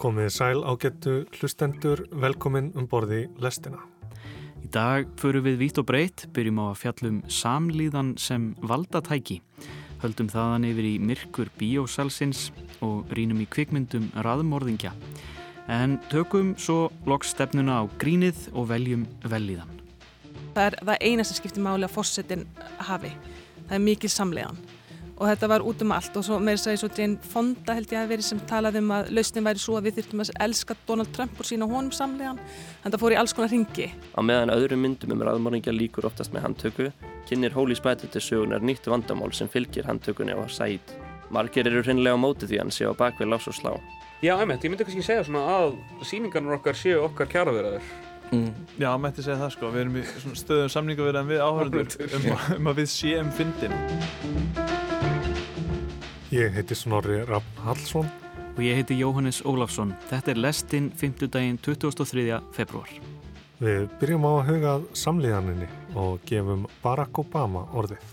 Komið sæl ágættu hlustendur, velkomin um borði lestina. Í dag förum við vít og breytt, byrjum á að fjallum samlíðan sem valdatæki. Höldum þaðan yfir í myrkur bíósalsins og rínum í kvikmyndum raðmorðingja. En tökum svo loks stefnuna á grínið og veljum velíðan. Það er það eina sem skiptir máli að fórsetin hafi. Það er mikið samlegan og þetta var út um allt og svo með þess að svo Jane Fonda held ég að verið sem talaði um að lausnin væri svo að við þurftum að elska Donald Trump og sína honum samlegan en það fór í alls konar ringi. Á meðan öðrum myndum um raðmörningja líkur oftast með handtöku kynir Holy Spider til sögunar nýtt vandamál sem fylgir handtökunni á Said. Margir eru hreinlega á móti því hann sé á bakvið lás og slá. Já, einmitt, ég myndi kannski segja svona að síningarnar okkar séu okkar kjaraverðar. Mm. Já, mætti segja það sko. Við erum í stöðum samningaverðan við áhörður um, um að við séum fyndin. Ég heiti Snorri Raffn Hallsson og ég heiti Jóhannes Ólafsson. Þetta er lestinn 5. daginn 23. februar. Við byrjum á að huga samlíðaninni og gefum Barack Obama orðið.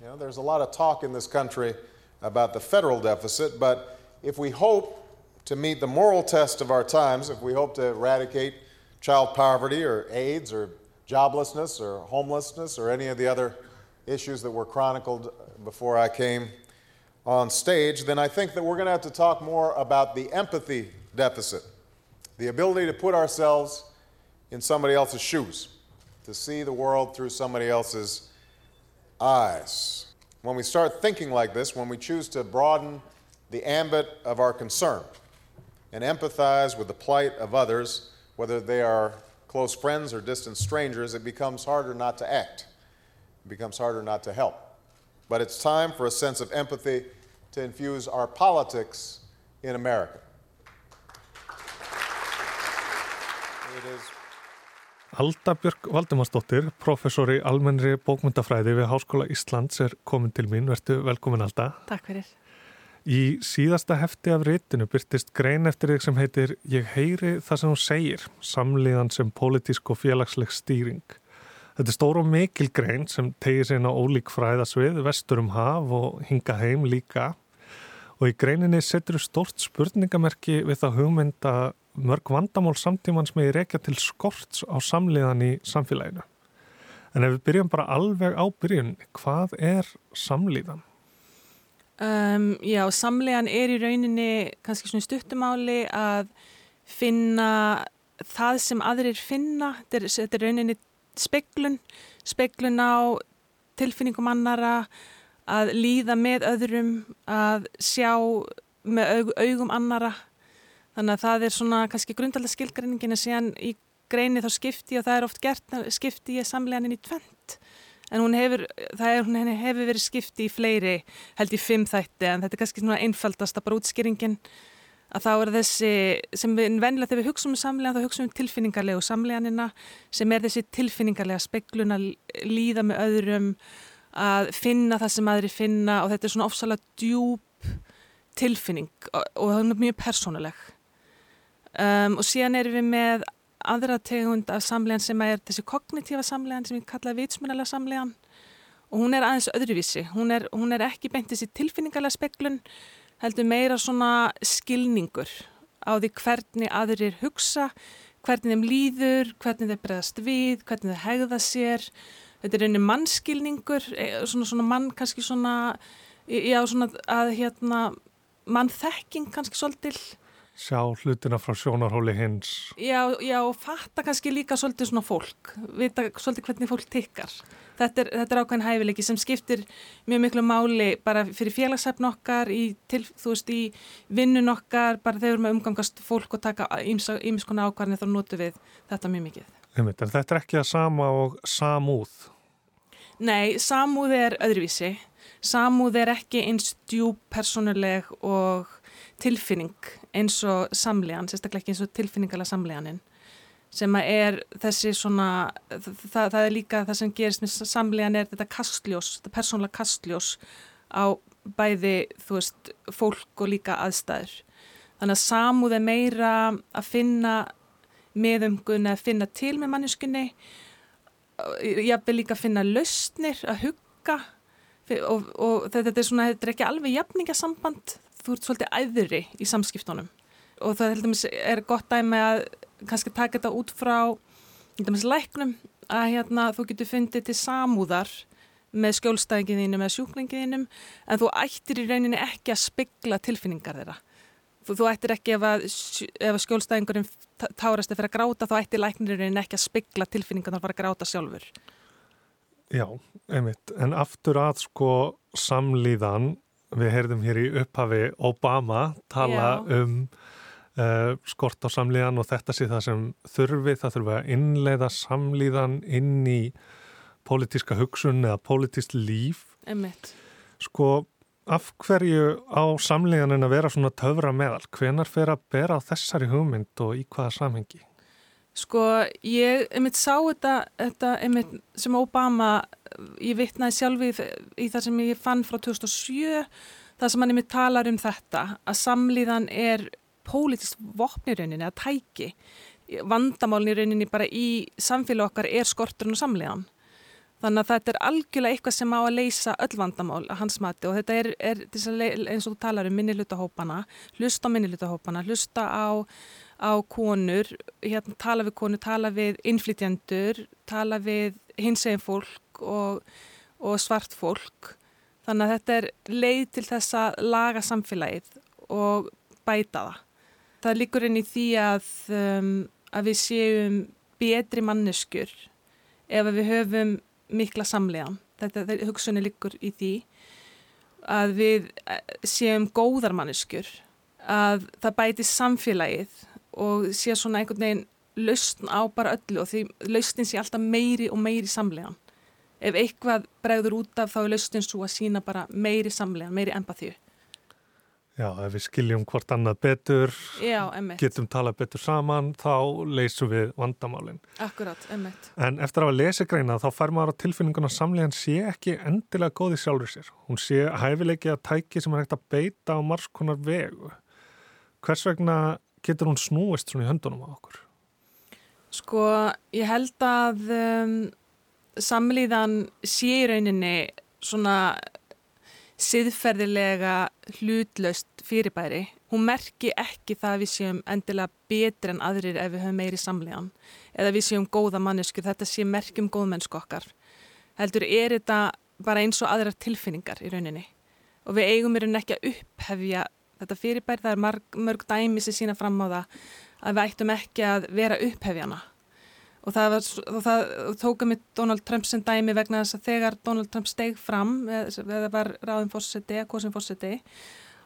You know, there's a lot of talk in this country about the federal deficit, but if we hope to meet the moral test of our times, if we hope to eradicate child poverty or AIDS or joblessness or homelessness or any of the other issues that were chronicled before I came on stage, then I think that we're going to have to talk more about the empathy deficit, the ability to put ourselves in somebody else's shoes, to see the world through somebody else's eyes. When we start thinking like this, when we choose to broaden the ambit of our concern and empathize with the plight of others, whether they are close friends or distant strangers, it becomes harder not to act. It becomes harder not to help. But it's time for a sense of empathy to infuse our politics in America. Alda Björk Valdimarsdóttir, professor í almennri bókmyndafræði við Háskóla Íslands er komin til mín. Vertu velkomin Alda. Takk fyrir. Í síðasta hefti af reytinu byrtist grein eftir þig sem heitir Ég heyri það sem hún segir, samliðan sem pólitísk og félagsleg stýring. Þetta er stór og mikil grein sem tegir sér inn á ólík fræðasvið, vestur um haf og hinga heim líka. Og í greininni setur stort spurningamerki við það hugmynda mörg vandamál samtímans með reykja til skorts á samliðan í samfélaginu. En ef við byrjum bara alveg á byrjun, hvað er samliðan? Um, já, samlegan er í rauninni kannski svona stuttumáli að finna það sem aðrir finna, þetta er, þetta er rauninni speklun, speklun á tilfinningum annara, að líða með öðrum, að sjá með aug, augum annara. Þannig að það er svona kannski grundalega skilgreiningin að síðan í greini þá skipti og það er oft gert skipti ég samleganin í tvent. En hún hefur, er, hún hefur verið skipti í fleiri, held í fimm þætti, en þetta er kannski svona einfaldasta bara útskýringin að þá er þessi, sem við vennilega þegar við hugsaum um samlegan, þá hugsaum við um tilfinningarlegu samleganina sem er þessi tilfinningarlega speklun að líða með öðrum, að finna það sem aðri finna og þetta er svona ofsalega djúb tilfinning og, og það er mjög persónuleg. Um, og síðan erum við með aðra tegund af samlegan sem er þessi kognitífa samlegan sem við kallaðum vitsmunalega samlegan og hún er aðeins öðruvísi. Hún er, hún er ekki beint þessi tilfinningarlega speklun heldur meira svona skilningur á því hvernig aðrir hugsa, hvernig þeim líður, hvernig þeim bregðast við, hvernig þeim hegða sér. Þetta er einnig mannskilningur, e, svona, svona mann kannski svona, já svona að hérna mannþekking kannski svolítil sjá hlutina frá sjónarhóli hins. Já, já, og fatta kannski líka svolítið svona fólk, vita svolítið hvernig fólk tikkar. Þetta er, þetta er ákveðin hæfileiki sem skiptir mjög miklu máli bara fyrir félagsefn okkar, í, til, þú veist, í vinnun okkar, bara þegar við erum að umgangast fólk og taka ímiskona ákvarðinni þá notur við þetta mjög mikið. Einmitt, en þetta er ekki að sama og samúð? Nei, samúð er öðruvísi. Samúð er ekki eins djúb personuleg og tilfinning eins og samlegan, sérstaklega ekki eins og tilfinningarlega samleganin sem að er þessi svona, það, það er líka það sem gerist með samlegan er þetta kastljós, þetta persónlega kastljós á bæði, þú veist, fólk og líka aðstæður. Þannig að samúð er meira að finna meðumgun að finna til með manneskunni, ég vil líka finna lausnir að hugga. Og, og þetta er svona, þetta er ekki alveg jafningasamband þú ert svolítið æðri í samskiptunum. Og það heldur mér er gott dæmi að kannski taka þetta út frá heldur mér læknum að hérna þú getur fundið til samúðar með skjólstæðingininu, með sjúklingininu en þú ættir í rauninni ekki að spegla tilfinningar þeirra þú, þú ættir ekki ef að, ef að skjólstæðingurinn tárast eða fyrir að gráta þá ættir læknirinn ekki að spegla tilfinningar þar að fara að gráta sjálfur. Já, einmitt, en aftur að sko samlíðan. Við heyrðum hér í upphafi Obama tala Já. um uh, skort á samlíðan og þetta sé það sem þurfi, það þurfi að innleiða samlíðan inn í pólitíska hugsun eða pólitíst líf. Einmitt. sko af hverju á samlíðanin að vera svona töfra meðal? Hvenar fer að bera á þessari hugmynd og í hvaða samhengi? Sko, ég einmitt sá þetta, þetta einmitt sem Obama, ég vittnaði sjálfi í, það sem ég fann frá 2007, það sem hann einmitt talar um þetta, að samlíðan er pólitist vopnirauninni, að tæki. Vandamálin í rauninni bara í samfélag okkar er skorturinn og samlíðan. Þannig að þetta er algjörlega eitthvað sem á að leysa öll vandamál að hans mati og þetta er, er eins og þú talar um minnilutahópana, hlusta á minnilutahópana, hlusta á, á konur, hérna, tala við konur, tala við innflytjendur, tala við hinsegin fólk og, og svart fólk. Þannig að þetta er leið til þess að laga samfélagið og bæta það. Það líkur inn í því að, um, að við séum betri manneskur ef við höfum mikla samlegan. Þetta hugsunni liggur í því að við eh, séum góðar manneskur, að það bæti samfélagið og sé svona einhvern veginn lausn á bara öllu og því lausnin sé alltaf meiri og meiri samlegan. Ef eitthvað bregður út af þá er lausnin svo að sína bara meiri samlegan, meiri empathíu. Já, ef við skiljum hvort annað betur, Já, getum talað betur saman, þá leysum við vandamálinn. Akkurát, emmett. En eftir að lesa greina þá fær maður á tilfinninguna samlegan sé ekki endilega góði sjálfur sér. Hún sé hæfileiki að tæki sem er hægt að beita á margskonar vegu. Hvers vegna getur hún snúist svona í höndunum á okkur? Sko, ég held að um, samlíðan sé í rauninni svona siðferðilega hlutlaust fyrirbæri. Hún merki ekki það að við séum endilega betri en aðrir ef við höfum meiri samlegan eða við séum góða mannesku, þetta sé merkjum góðmennsku okkar. Heldur er þetta bara eins og aðrar tilfinningar í rauninni og við eigum rauninni ekki að upphefja þetta fyrirbæri, það er mörg, mörg dæmi sem sína fram á það að við ættum ekki að vera upphefjana og það, það tóka mitt Donald Trump sem dæmi vegna þess að þegar Donald Trump steg fram eða var ráðin fórseti, eða kosin fórseti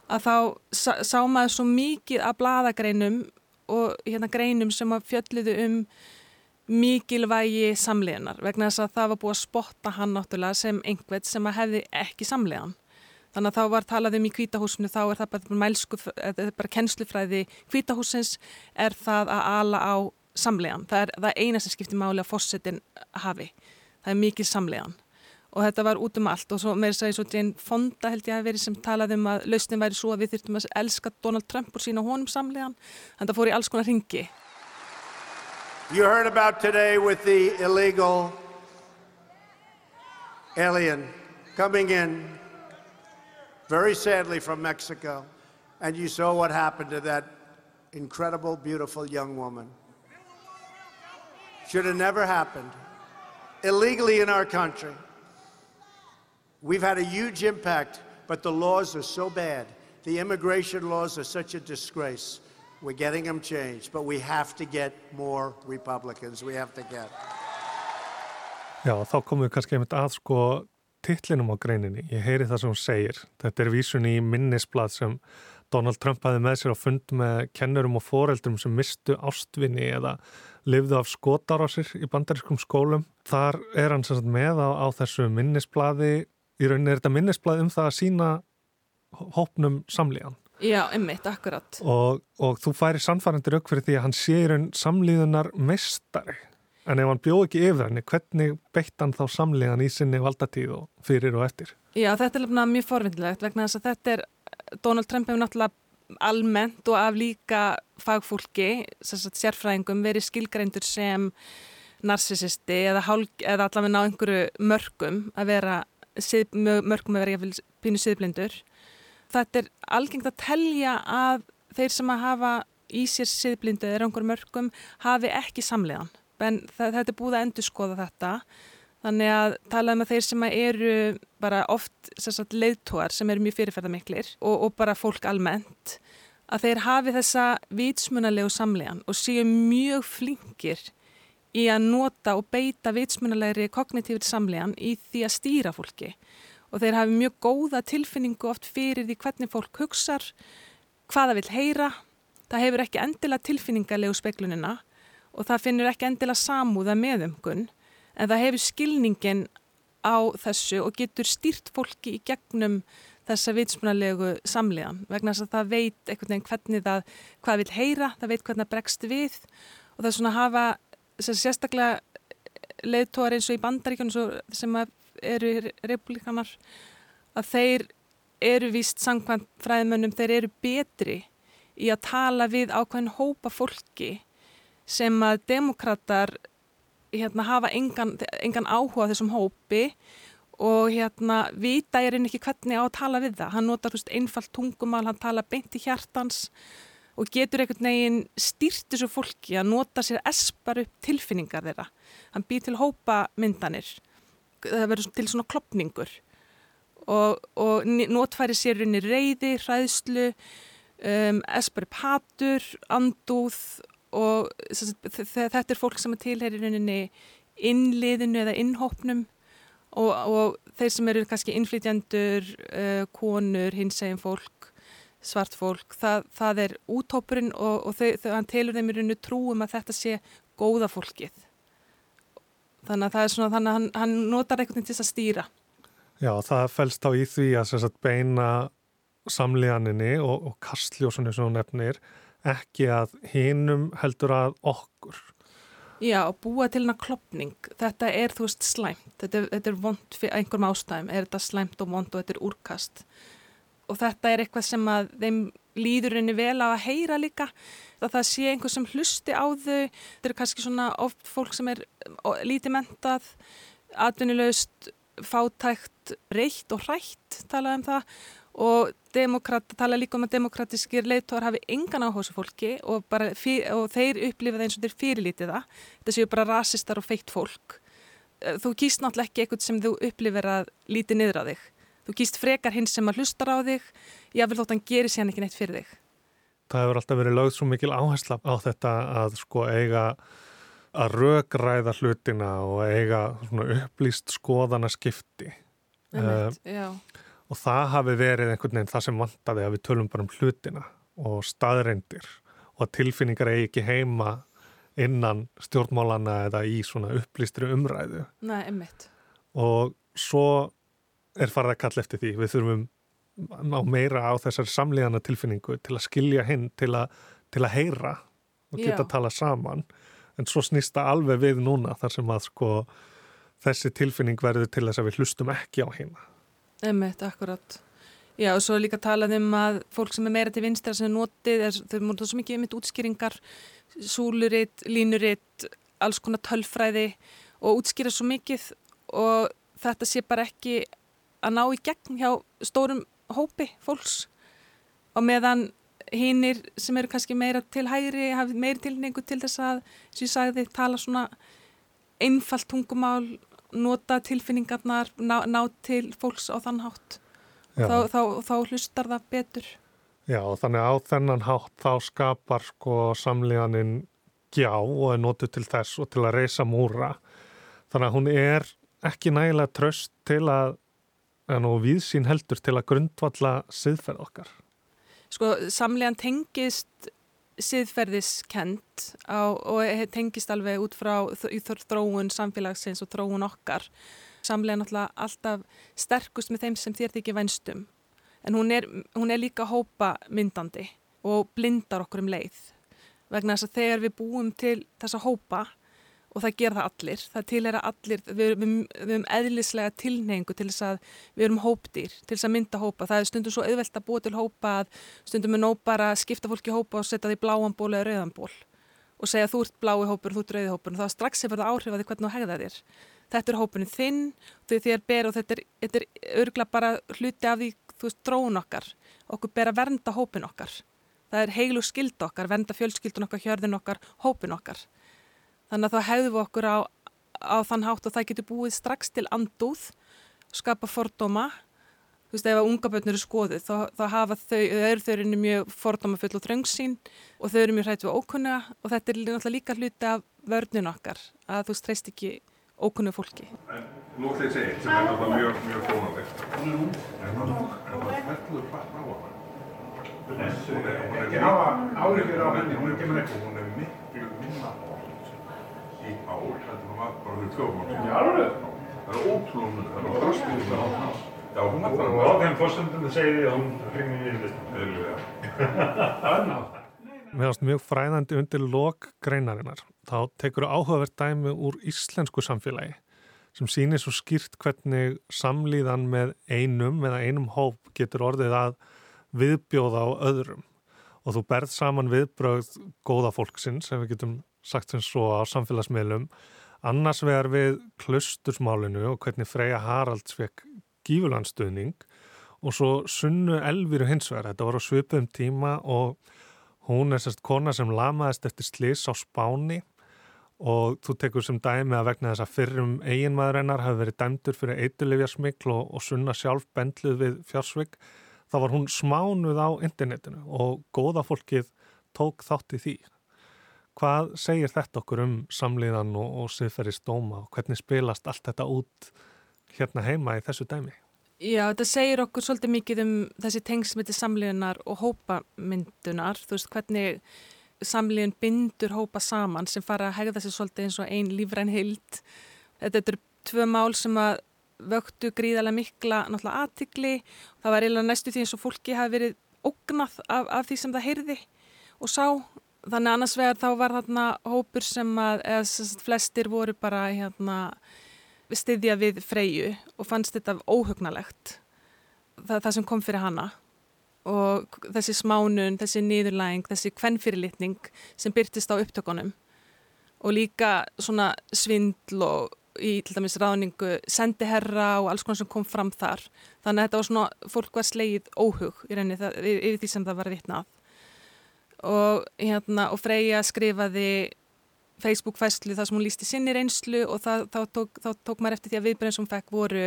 að þá sá, sá maður svo mikið af bladagreinum og hérna greinum sem að fjölluðu um mikilvægi samleganar vegna þess að það var búið að spotta hann náttúrulega sem einhvert sem að hefði ekki samlegan þannig að þá var talað um í kvítahúsinu þá er það bara mælsku, bara kennslufræði kvítahúsins er það að ala á samlegan. Það er það eina sem skiptir máli að fórsetin hafi. Það er mikið samlegan. Og þetta var út um allt og svo með þess að svo Jane Fonda held ég að veri sem talaði um að lausnin væri svo að við þurftum að elska Donald Trump og sína honum samlegan. Að það fór í alls konar ringi. You heard about today with the illegal alien coming in very sadly from Mexico and you saw what happened to that incredible, beautiful young woman. Should have never happened illegally in our country. We've had a huge impact, but the laws are so bad. The immigration laws are such a disgrace. We're getting them changed, but we have to get more Republicans. We have to get. Já, þá komum við kannski einmitt að sko titlinum á greininni. Ég heyri það sem hún segir. Þetta er vísun í minnisblad sem Donald Trump hafi með sér á fund með kennurum og foreldrum sem mistu ástvinni eða lifðu af skotárásir í bandarískum skólum. Þar er hann sagt, með á, á þessu minnisbladi, í rauninni er þetta minnisbladi um það að sína hópnum samlíðan. Já, einmitt, akkurat. Og, og þú færi sannfærandir auk fyrir því að hann sé í raun samlíðunar mestari. En ef hann bjóð ekki yfir henni, hvernig beitt hann þá samlíðan í sinni valdatíð og fyrir og eftir? Já, þetta er mjög forvindilegt vegna þess að þetta er, Donald Trump hefur náttúrulega almennt og af líka fagfólki, sérfræðingum verið skilgreindur sem narsisisti eða, eða allavega ná einhverju mörgum að vera sið, mörgum að vera pínu síðblindur. Þetta er algengt að telja að þeir sem að hafa í sér siðblindu eða einhver mörgum hafi ekki samlegan. En þetta er búið að endur skoða þetta. Þannig að talaðum að þeir sem eru bara oft leiðtóar sem eru mjög fyrirferðarmiklir og, og bara fólk almennt að þeir hafi þessa vitsmunalegu samlegan og séu mjög flinkir í að nota og beita vitsmunalegri kognitífri samlegan í því að stýra fólki. Og þeir hafi mjög góða tilfinningu oft fyrir því hvernig fólk hugsar, hvaða vil heyra, það hefur ekki endilega tilfinningarlegu speklunina og það finnur ekki endilega samúða meðumgun en það hefur skilningin á þessu og getur stýrt fólki í gegnum þessa vitsmunalegu samlegan vegna þess að það veit einhvern veginn hvernig það, hvað vil heyra, það veit hvernig það bregst við. Og það er svona að hafa sérstaklega leðtóar eins og í bandaríkjunum sem eru republikanar að þeir eru víst sangkvæmt fræðmönnum, þeir eru betri í að tala við ákveðin hópa fólki sem að demokrater hérna, hafa engan, engan áhuga þessum hópi og hérna vita er einn ekki hvernig á að tala við það. Hann notar veist, einfalt tungumál, hann tala beint í hjartans og getur einhvern veginn stýrt þessu fólki að nota sér espar upp tilfinningar þeirra. Hann býr til hópa myndanir. Það verður til svona klopningur og, og notfæri sér unni reyði, hræðslu, um, espar upp hatur, andúð og þetta er fólk sem er tilherir unni innliðinu eða innhópnum og, og þeir sem eru kannski innflytjandur, uh, konur, hinsegin fólk, svart fólk, það, það er útópurinn og, og þau, hann telur þeim í rauninu trúum að þetta sé góða fólkið. Þannig að það er svona, þannig að hann, hann notar eitthvað til þess að stýra. Já, það fælst á í því að sagt, beina samleganinni og, og kastljósunni sem hún nefnir ekki að hinum heldur að okkur. Já, búa til hana klopning. Þetta er, þú veist, slæmt. Þetta er, þetta er vond fyrir einhverjum ástæðum. Er þetta slæmt og vond og þetta er úrkast. Og þetta er eitthvað sem að þeim líður henni vel að heyra líka. Það, það sé einhver sem hlusti á þau. Þetta eru kannski svona oft fólk sem er lítið mentað, atvinnilegust, fátækt, reytt og hrætt, talaðum það og tala líka um að demokratískir leiðtóðar hafi engan áhósu fólki og, og þeir upplifa það eins og þeir fyrirlítið það. Þetta séu bara rasistar og feitt fólk. Eh, þú kýst náttúrulega ekki eitthvað sem þú upplifir að líti niður á þig. Þú kýst frekar hins sem að hlustar á þig jáfnvel þótt hann gerir sér ekki neitt fyrir þig. Það hefur alltaf verið lögð svo mikil áhersla á þetta að sko eiga að rögræða hlutina og eiga upplýst skoðana skipti uh, Já og það hafi verið einhvern veginn það sem vantaði að við tölum bara um hlutina og staðreindir og að tilfinningar eigi ekki heima innan stjórnmálana eða í svona upplýstri umræðu. Nei, einmitt. Og svo er farið að kalla eftir því. Við þurfum á meira á þessar samlíðana tilfinningu til að skilja hinn, til til að heyra og geta að tala saman. En svo snýst það alveg við núna þar sem að sko þessi tilfinning verður til þess að við hlustum ekki á hérna. Emmett, akkurat. Já, og svo líka talað um að fólk sem er meira til vinstra sem er notið, er, þau múlið svo mikið um þetta útskýringar, súluritt, línuritt, alls konar tölfræði og útskýra svo mikið og þetta sé bara ekki að ná í gegn hjá stórum hópi fólks og meðan hinnir sem eru kannski meira til hægri, hafi meiri tilningu til þess að, sem ég sagði, tala svona einfalt tungumál nota tilfinningarnar, ná, ná til fólks á þann hátt. Þá, þá, þá hlustar það betur. Já, þannig á þennan hátt þá skapar sko samlíðaninn gjá og er notu til þess og til að reysa múra. Þannig að hún er ekki nægilega tröst til að, en og við sín heldur til að grundvalla siðferð okkar. Sko, samlíðan tengist siðferðiskent og tengist alveg út frá þróun samfélagsins og þróun okkar. Samlega náttúrulega alltaf sterkust með þeim sem þér þykir vænstum. En hún er, hún er líka hópa myndandi og blindar okkur um leið. Vegna þess að þegar við búum til þessa hópa og það ger það allir, það tilhera allir, við við erum eðlislega tilneingu til þess að við erum hópdýr, til þess að mynda hópa, það er stundum svo auðvelt að búa til hópa að stundum er nóg bara að skipta fólki hópa og setja því bláan ból eða rauðan ból og segja þú ert blái hópur þú ert rauði hópur. Og það strax hefur það áhrif að því hvernig þú hegða þér. Þetta er hópunni þinn, þau þér ber og þetta er, þetta er örgla bara hluti af því, þú veist, dróun okkar, okkur ber að vernda hópin okkar. Það er heilu skild okkar, venda fjölskyldun okkar, hjörðin okkar, hópin okkar. Þannig að þá hefðum við okkur á, á þann hátt og það getur búið strax til andúð, skapa fordóma. Þú veist, ef að unga börnur eru skoðið, þá, þá hafa þau, þau eru þau eru mjög fordómafull og þröngsín og þau eru mjög hrætt við ókunna og þetta er náttúrulega líka hluti af vörnun okkar, að þú streyst ekki ókunnu fólki. Nú ætla ég að segja eitt sem er náttúrulega mjög, mjög fónalegt. En það fellur hvatt á hana. Hún er, hún er Ekki hafa áhyggjur á henni, hún er kemur ekki. Hún er ár, heldur hún var bara fyrir tvö árum. Já, alveg. Það er ótrúlega það er drastisk með hana. Já, hún var Og á þeim fórsöndum segir því að hún hringir í listan. Eðlilega. Annað. Mér finnst mjög fræðandi undir lok greinarinnar. Þá tekur áhugavert dæmi úr íslensku samfélagi sem sýnir svo skýrt hvernig samlíðan með einum eða einum hóp getur orðið að viðbjóða á öðrum. Og þú berð saman viðbröð góða fólksins, ef við getum sagt sem svo á samfélagsmiðlum, annars vegar við klustursmálinu og hvernig Freyja Haralds fekk gífurlandstuðning og svo sunnu Elvíru hins vegar. Þetta var á svipum tíma og Hún er sérst kona sem lamaðist eftir slís á spáni og þú tekur sem dæmi að vegna þess að fyrrum eiginmaður hennar hafi verið dæmdur fyrir eitulifjarsmikl og, og sunna sjálf bendluð við fjársvig. þá var hún smánuð á internetinu og góða fólkið tók þátt í því. Hvað segir þetta okkur um samlíðan og, og siðferðist dóma og hvernig spilast allt þetta út hérna heima í þessu dæmi? Já, þetta segir okkur svolítið mikið um þessi tengsmiti samlíðunar og hópamyndunar, þú veist hvernig samlíðun bindur hópa saman sem fara að hegða sér svolítið eins og einn lífræn hild. Þetta eru tvö mál sem að vöktu gríðarlega mikla náttúrulega aðtikli. Það var eiginlega næstu því eins og fólki hafi verið ógnað af, af því sem það heyrði og sá. Þannig annars vegar þá var þarna hópur sem að, eða flestir voru bara hérna styðja við Freyju og fannst þetta óhugnalegt það, það sem kom fyrir hana. Og þessi smánun, þessi nýðurlæging, þessi kvennfyrirlitning sem byrtist á upptökunum. Og líka svona svindl og í til dæmis ráningu sendiherra og alls konar sem kom fram þar. Þannig að þetta var svona, fólk var sleið óhug í reyni yfir því sem það var vitnað og hérna og Freyja skrifaði Facebook-fæslu þar sem hún lísti sinni reynslu og það, þá, tók, þá tók maður eftir því að viðbreyðin sem hún fekk voru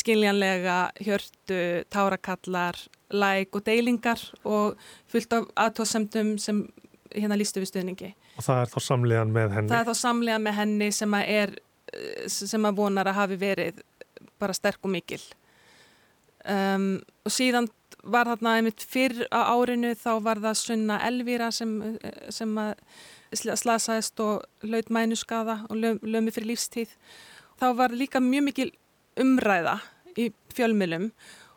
skiljanlega, hjörtu, tárakallar, læk og deilingar og fullt af aðtóðsemdum sem hérna lístu við stuðningi. Og það er þá samlegan með henni? Það er þá samlegan með henni sem að er, sem að vonar að hafi verið bara sterk og mikil. Um, og síðan var þarna einmitt fyrr á árinu þá var það Sunna Elvíra sem, sem að slasaðist og laut mænuskaða og lömi fyrir lífstíð. Þá var líka mjög mikil umræða í fjölmilum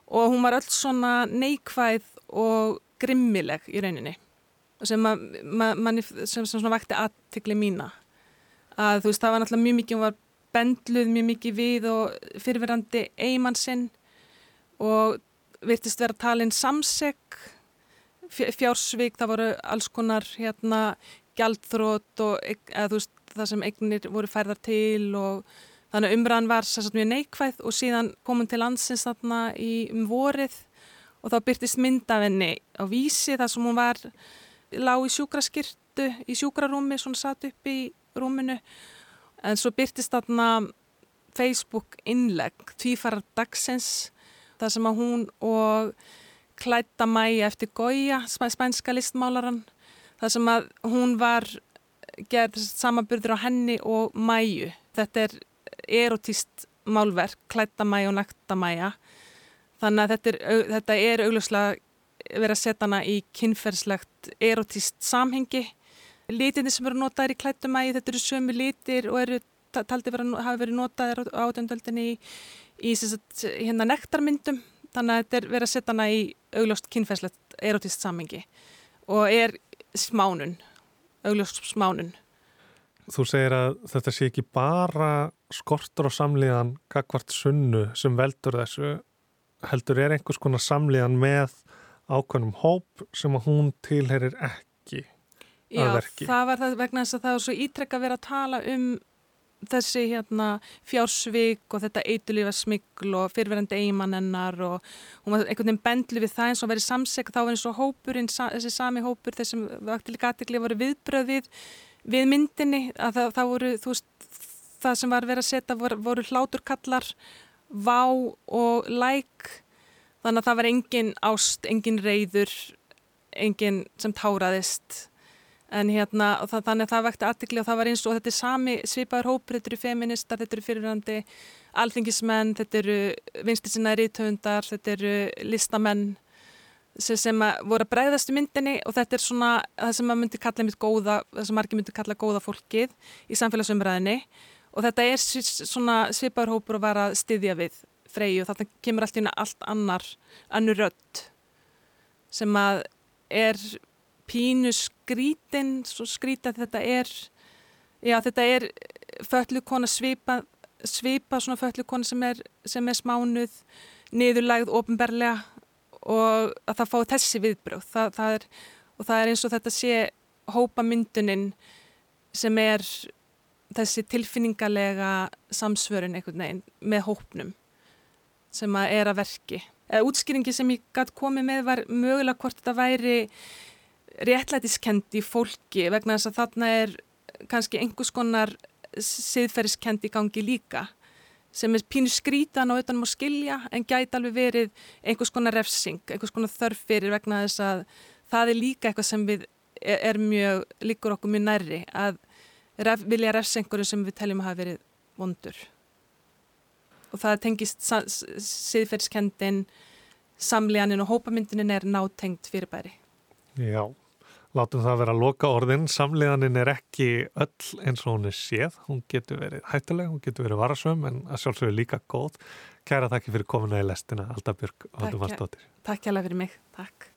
og hún var öll svona neikvæð og grimmileg í rauninni sem, að, man, sem, sem svona vakti aðtikli mína. Að þú veist það var náttúrulega mjög mikið, hún var bendluð mjög mikið við og fyrirverandi eigimannsinn og virtist vera talin samsegg fjársvík, það voru alls konar hérna gjaldþrótt og eða, veist, það sem eignir voru færðar til og þannig umræðan var sérstaklega mjög neikvæð og síðan komum til landsins þarna í um vorið og þá byrtist myndavenni á vísi þar sem hún var lág í sjúkraskirtu í sjúkrarúmi, svona satt upp í rúminu. En svo byrtist þarna Facebook innlegg tvífarar dagsins þar sem að hún og klætta mæi eftir Goya, spænska listmálaran Það sem að hún var gerð samanburður á henni og mæju. Þetta er erotíst málverk, klættamæja og naktamæja. Þannig að þetta er, þetta er augljóslega verið að setja hana í kynferðslegt erotíst samhengi. Lítinni sem eru notaðir í klættamæji, þetta eru sömu lítir og eru taldi vera, hafi verið notaðir á átjöndöldinni í, í sagt, hérna nektarmyndum. Þannig að þetta er verið að setja hana í augljóst kynferðslegt erotíst samhengi og er smánun, augljóst smánun. Þú segir að þetta sé ekki bara skortur og samlíðan kakvart sunnu sem veldur þessu, heldur er einhvers konar samlíðan með ákveðnum hóp sem að hún tilherir ekki. Já, það var það vegna þess að það var svo ítrekka verið að tala um þessi hérna fjársvík og þetta eitulífa smikl og fyrirverandi eigimann hennar og hún var einhvern veginn bendlu við það eins og verið samsek þá var eins og hópurinn, þessi sami hópur þessum vaktilega aðtikli voru viðbröðið við myndinni að það, það voru þú veist það sem var verið að setja voru, voru hláturkallar vá og læk þannig að það var engin ást, engin reyður engin sem táraðist en hérna það, þannig að það vekti aðtikli og það var eins og þetta er sami svipaður hópur, þetta eru feministar, þetta eru fyrirhandi alþingismenn, þetta eru vinstinsinnaði rítöfundar, þetta eru listamenn sem, sem að voru að bregðast í myndinni og þetta er svona það sem maður myndi kalla mitt góða, það sem margir myndi kalla góða fólkið í samfélagsumræðinni og þetta er svona svipaður hópur að vara að styðja við freyju og þetta kemur allt í hérna allt annar, annur rött sem að er pínu skrítin, svo skrítið að þetta er, já þetta er föllu kona svipa, svipa svona föllu kona sem er, sem er smánuð, niðurlægð, ofinberlega og að það fá þessi viðbröð. Það, það er, og það er eins og þetta sé hópamyndunin sem er þessi tilfinningalega samsvörun einhvern veginn með hópnum sem að er að verki. Útskýringi sem ég gæti komið með var mögulega hvort þetta væri réttlætiskendi fólki vegna þess að þarna er kannski einhvers konar siðferðiskendi gangi líka sem er pínu skrítan og utanum að skilja en gæti alveg verið einhvers konar refsing, einhvers konar þörf fyrir vegna þess að það er líka eitthvað sem við er, er mjög, líkur okkur mjög nærri að ref, vilja refsa einhverju sem við teljum að hafa verið vondur. Og það tengist siðferðiskendin samleganin og hópamyndinin er nátengt fyrirbæri. Já látum það vera að loka orðin samleganin er ekki öll eins og hún er séð. Hún getur verið hættileg, hún getur verið varasum en að sjálfsögur líka góð. Kæra þakki fyrir komuna í lestina Alda Björg Takk, takk hjá fyrir mig, takk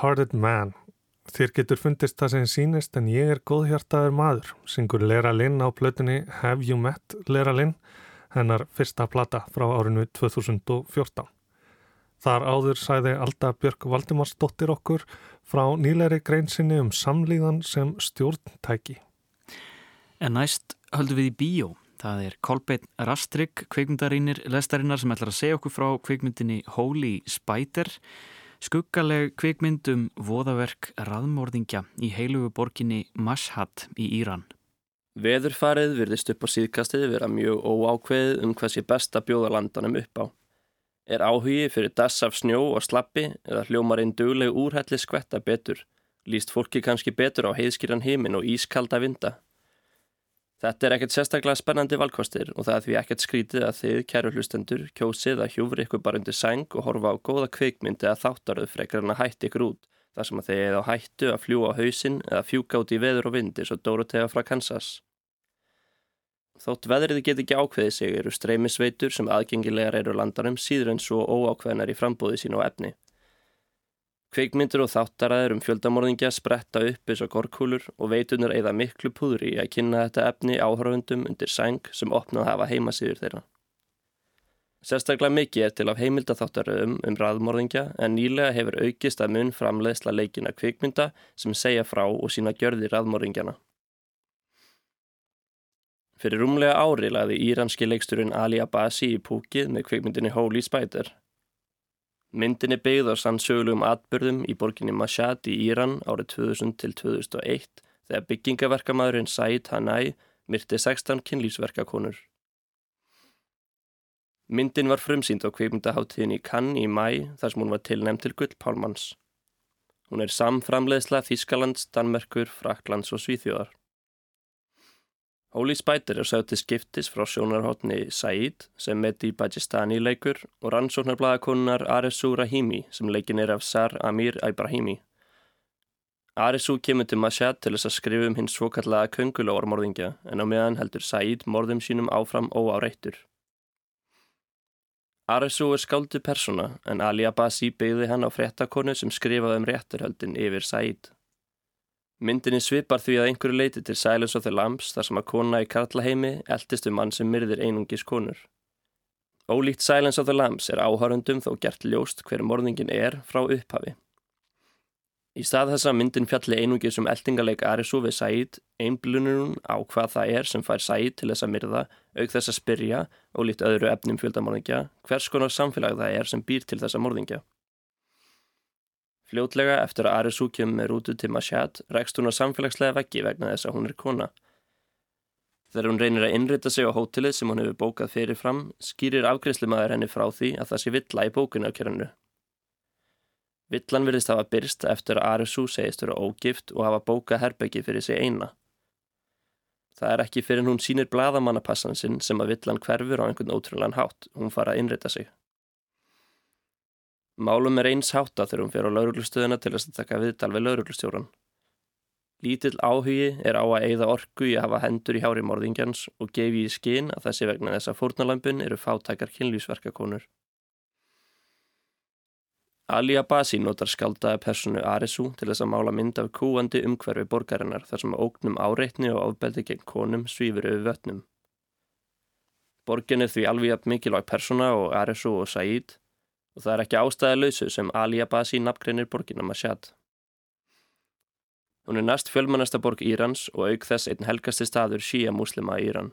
Good-Hearted Man. Þér getur fundist það sem sínist en ég er góðhjartaður maður, syngur Lera Lynn á plötunni Have You Met Lera Lynn, hennar fyrsta plata frá árinu 2014. Þar áður sæði Alda Björk Valdimarsdóttir okkur frá nýleiri greinsinni um samlíðan sem stjórntæki. En næst höldum við í bíó. Það er Kolbeinn Rastrygg, kveikmyndarínir lestarinnar sem ætlar að segja okkur frá kveikmyndinni Holy Spider skuggaleg kvikmyndum voðaverk raðmórðingja í heilugu borginni Mashhad í Íran. Veðurfarið virðist upp á síðkastið vera mjög óákveðið um hvað sé best að bjóða landanum upp á. Er áhugi fyrir dass af snjó og slappi eða hljómar einn dugleg úrhelli skvetta betur? Lýst fólki kannski betur á heiðskýran heimin og ískalda vinda? Þetta er ekkert sérstaklega spennandi valkostir og það er því ekkert skrítið að þið, kæru hlustendur, kjósið að hjúfri ykkur bara undir sæng og horfa á góða kvikmyndi að þáttaröð frekar en að hætti ykkur út þar sem að þið eða á hættu að fljúa á hausinn eða fjúka út í veður og vindi svo Dorothea frá Kansas. Þótt veðrið get ekki ákveðið sig eru streymisveitur sem aðgengilegar eru landarum síður en svo óákveðnar í frambóði sín og efni. Kveikmyndur og þáttaraður um fjöldamorðingja spretta upp eins og gorkúlur og veitunar eða miklu púðri að kynna þetta efni áhörfundum undir sæng sem opnað hafa heimasýður þeirra. Sérstaklega mikið er til af heimildatháttaröðum um raðmorðingja en nýlega hefur aukist að mun framleiðsla leikina kvikmynda sem segja frá og sína gjörði raðmorðingjana. Fyrir rúmlega ári lagði íranski leiksturinn Ali Abasi í púkið með kvikmyndinni Holy Spider Myndin er byggð á sannsögulegum atbyrðum í borginni Mashhad í Íran árið 2000 til 2001 þegar byggingaverkamæðurinn Said Hanai myrti 16 kynlýfsverkakonur. Myndin var frumsýnd á kveikmyndaháttíðin í Cannes í mæ þar sem hún var tilnæmt til Guldpálmanns. Hún er samframleiðsla Þískalands, Danmerkur, Fraklands og Svíþjóðar. Holy Spider er sögð til skiptis frá sjónarhóttni Said sem Mehdi Bajistani leikur og rannsóknarblæðakonunar Aresu Rahimi sem leikin er af Sar Amir Ibrahimi. Aresu kemur til Mashhad til þess að skrifa um hins svokallaða köngulóarmorðingja en á meðan heldur Said morðum sínum áfram óáreittur. Aresu er skáldu persona en Ali Abbasi byggði hann á frettakonu sem skrifaði um rétturhöldin yfir Said. Myndinni svipar því að einhverju leiti til Silence of the Lambs þar sem að kona í karlaheimi eldist um mann sem myrðir einungis konur. Ólíkt Silence of the Lambs er áhörundum þó gert ljóst hver morðingin er frá upphafi. Í stað þess að myndin fjalli einungis um eldingarleik Arisu við Said, einblunir hún á hvað það er sem fær Said til þess að myrða, auk þess að spyrja, ólíkt öðru efnum fjöldamorðingja, hvers konar samfélag það er sem býr til þessa morðingja. Fljótlega eftir að Arisu kemur með rútu til Mashhad rekst hún á samfélagslega veggi vegna þess að hún er kona. Þegar hún reynir að innrita sig á hótelið sem hún hefur bókað fyrirfram skýrir afgriðslimaður henni frá því að það sé vittla í bókunarkerinu. Vittlan virðist hafa byrst eftir að Arisu segist vera ógift og hafa bókað herbeggi fyrir sig eina. Það er ekki fyrir hún sínir bladamannapassan sinn sem að vittlan hverfur á einhvern ótrúlan hátt, hún fara að innrita sig. Málum er eins hátta þegar hún fer á lauruglustöðuna til að taka viðtal við lauruglustjóran. Lítill áhugi er á að eigða orku í að hafa hendur í hári morðingjans og gefi í skinn að þessi vegna þess að fórnalampun eru fátækar kynlýsverkakonur. Ali Abasi notar skaldaði personu Arisu til þess að mála mynd af kúandi umhverfi borgarinnar þar sem ógnum áreitni og ábeldi gegn konum svífur yfir vötnum. Borgin er því alveg mikilvæg persona og Arisu og Said og það er ekki ástæðalauðsu sem Ali Abasi nafngreinir borgin að Mashhad. Hún er næst fjölmannasta borg Írans og auk þess einn helgasti staður síja muslima í Íran.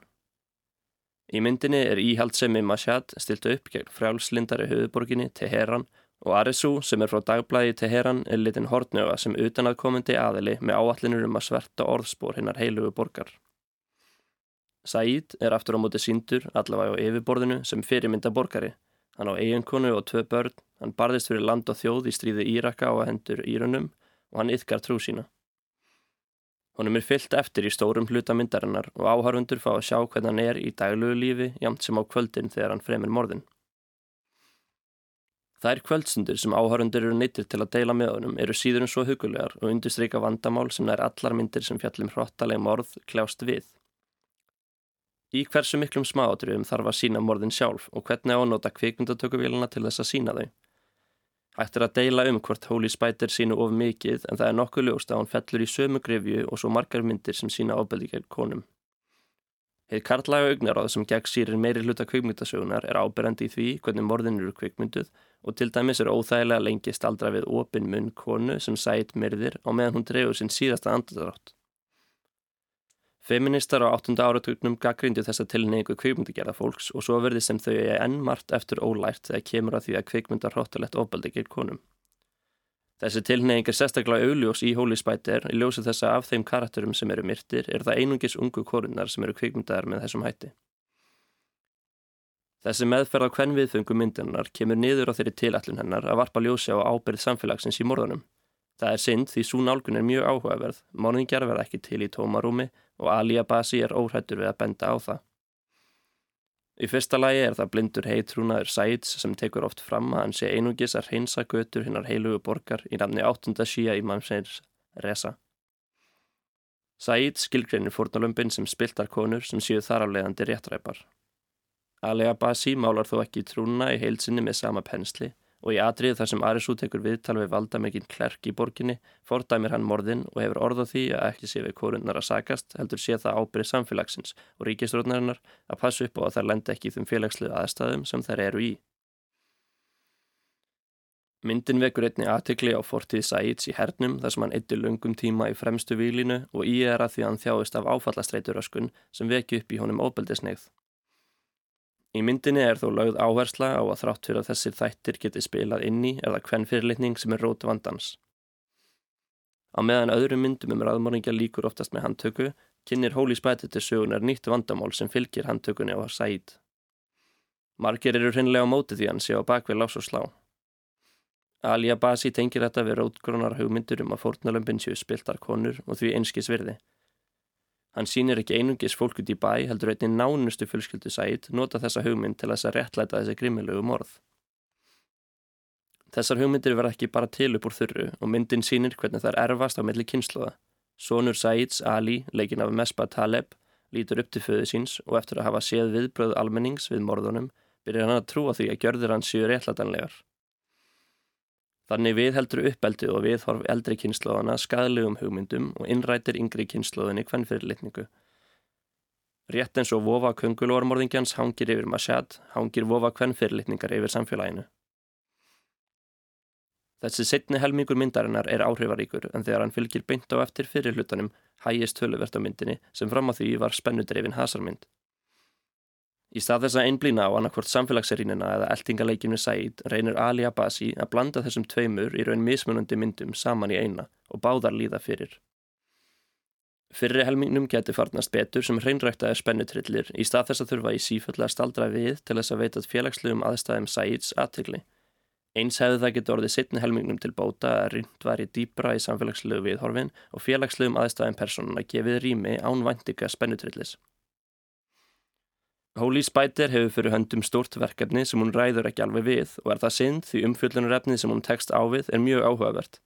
Í myndinni er íhaldsemi Mashhad stilt upp gegn frjálslindari höfuborginni Teheran og Arisu sem er frá dagblæði Teheran er litin hortnöfa sem utanaðkomandi aðili með áallinur um að sverta orðspór hinnar heilugu borgar. Said er aftur á móti síndur allavega á yfirborðinu sem fyrirmynda borgari Hann á eiginkonu og tvö börn, hann barðist fyrir land og þjóð í stríði Íraka að hendur Írunum og hann ytkar trú sína. Honum er fyllt eftir í stórum hluta myndarinnar og áharfundur fá að sjá hvernig hann er í daglugu lífi jamt sem á kvöldin þegar hann fremur morðin. Það er kvöldstundur sem áharfundur eru neyttir til að deila með honum eru síður en svo hugulegar og undurstryka vandamál sem nær allar myndir sem fjallum hróttaleg morð kljást við. Í hversu miklum smáatriðum þarf að sína morðin sjálf og hvernig ánóta kvikmyndatökuvélina til þess að sína þau. Hægt er að deila um hvort Holy Spider sínu of mikið en það er nokkuð ljóst að hún fellur í sömu grefju og svo margar myndir sem sína gegn konum. Heið karlæga augnaráð sem gegn sýrir meiri hluta kvikmyndasögunar er áberandi í því hvernig morðin eru kvikmynduð og til dæmis er óþægilega lengi staldra við opin munn konu sem sæt myrðir á meðan hún drefur sinn síðasta andadrátt. Feministar á 8. áratugnum gaggrindi þessa tilneigu kvikmyndagerða fólks og svo verði sem þau er enn margt eftir ólært þegar kemur að því að kvikmyndar hróttalegt ofbaldi gegn konum. Þessi tilneing er sérstaklega augljós í Holy Spider í ljósi þessa af þeim karakterum sem eru myrtir er það einungis ungu korunar sem eru kvikmyndar með þessum hætti. Þessi meðferð á hvern viðfengum myndinar kemur niður á þeirri tilætlun hennar að varpa ljósi á ábyrð samfélagsins í morðunum. Það er synd því svo nálgun er mjög áhugaverð, morðingjar verða ekki til í tómarúmi og Ali Abasi er óhættur við að benda á það. Í fyrsta lagi er það blindur heitrúnaður Sæds sem tekur oft fram að hann sé einungis að reynsa götur hinnar heilugu borgar í nafni 8. síja í mannsveins Reza. Sæd skilgreinir fórnalömpin sem spiltar konur sem séu þar af leiðandi réttræpar. Ali Abasi málar þó ekki trúna í heilsinni með sama pensli og í atrið þar sem Arisú tekur viðtal við valdamegin klerk í borginni fordæmir hann morðin og hefur orð á því að ekki sé við korunnar að sakast heldur sé það ábyrð samfélagsins og ríkistróðnarinnar að passa upp á að þær lenda ekki í þeim félagslu aðstæðum sem þær eru í. Myndin vekur einni aðtikli á fortíð Sæits í hernum þar sem hann eittir lungum tíma í fremstu výlinu og í er að því hann þjáist af áfallastreituröskun sem veki upp í honum óbeldisneigð. Í myndinni er þó lögð áhersla á að þrátt fyrir að þessir þættir geti spilað inni eða hvern fyrirlitning sem er rót vandans. Á meðan öðrum myndum um raðmóringja líkur oftast með handtöku, kynir Hóli Spætið til sögunar nýtt vandamál sem fylgir handtökunni á Said. Margir eru hreinlega á móti því hann sé á bakvið lás og slá. Ali Abasi tengir þetta við rótgrónar hugmyndur um að fórnalömpin séu spiltar konur og því einskis virði. Hann sýnir ekki einungis fólk út í bæ heldur einnig nánustu fullskildu sæt nota þessa hugmynd til þess að réttlæta þessi grimmilegu morð. Þessar hugmyndir verða ekki bara til upp úr þurru og myndin sýnir hvernig það er erfast á milli kynsluða. Sónur Sæts, Ali, leikin af Mesba Taleb, lítur upp til föðu síns og eftir að hafa séð viðbröð almennings við morðunum byrjar hann að trúa því að gjörður hann séu réttlætanlegar. Þannig við heldur uppeldi og viðhorf eldri kynnslóðana skadlegum hugmyndum og innrætir yngri kynnslóðinni hvern fyrirlitningu. Rétt eins og vofa kungulormorðingjans hangir yfir Mashad, hangir vofa hvern fyrirlitningar yfir samfélaginu. Þessi setni helmingur myndarinnar er áhrifaríkur en þegar hann fylgir beint á eftir fyrirlutanum hægist töluvert á myndinni sem fram á því var spennudreifin hasarmynd. Í stað þess að einblýna á annarkvort samfélagsserínina eða eltingaleikinu Said reynir Ali Abasi að blanda þessum tveimur í raun mismunandi myndum saman í eina og báðar líða fyrir. Fyrri helmingnum geti farnast betur sem hreinræktaði spennutrillir í stað þess að þurfa í síföll að staldra við til þess að veita félagslegum aðstæðum Saids aðtegli. Eins hefði það geti orðið sittni helmingnum til bóta að rynd var í dýbra í samfélagslegu viðhorfin og félagslegum aðstæðum personuna gefið rými ánvæntika spennutrillis. Holy Spider hefur fyrir höndum stort verkefni sem hún ræður ekki alveg við og er það synd því umfjöllunarefnið sem hún tekst á við er mjög áhugavert.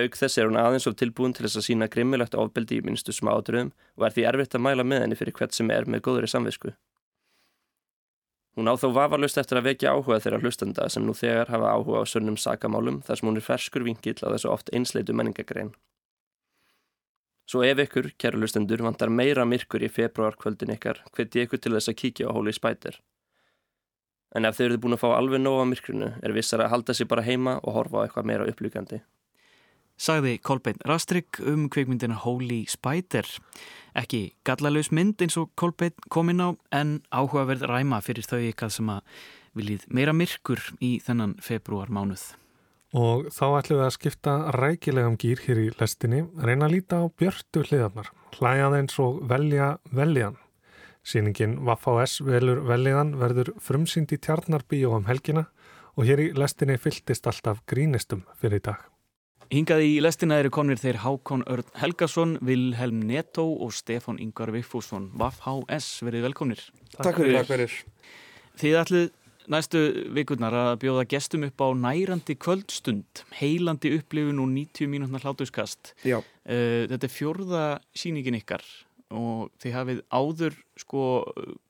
Aug þess er hún aðeins of tilbúin til þess að sína grimmilegt ofbeldi í minnstu smáadröðum og er því erfitt að mæla með henni fyrir hvert sem er með góðri samvisku. Hún á þó vafarlust eftir að vekja áhuga þeirra hlustenda sem nú þegar hafa áhuga á sönnum sakamálum þar sem hún er ferskur vingill á þessu oft einsleitu menningagrein. Svo ef ykkur, kæru lustendur, vantar meira myrkur í februarkvöldin ykkar, hveti ykkur til þess að kíkja á Holy Spider. En ef þau eru búin að fá alveg nóga myrkrunu, er vissar að halda sér bara heima og horfa á eitthvað meira upplugandi. Sagði Kolbeinn Rastrik um kveikmyndina Holy Spider. Ekki gallalauðs mynd eins og Kolbeinn kom inn á, en áhugaverð ræma fyrir þau ykkar sem að viljið meira myrkur í þennan februarmánuð. Og þá ætlum við að skipta rækilegum gýr hér í lestinni, reyna að líta á björtu hliðarnar, hlæjað eins og velja veljan. Sýningin Vafá-S velur veljan verður frumsýnd í tjarnarbíó um helgina og hér í lestinni fyltist alltaf grínistum fyrir í dag. Hingað í lestina eru konir þeir Hákon Örn Helgason, Vilhelm Netto og Stefan Yngvar Viffússon. Vafá-S, verið velkonir. Takk fyrir. Takk fyrir. Þið ætlið næstu vikurnar að bjóða gestum upp á nærandi kvöldstund heilandi upplifun og 90 mínútnar hlátuskast Já. Uh, þetta er fjörða síningin ykkar og þið hafið áður sko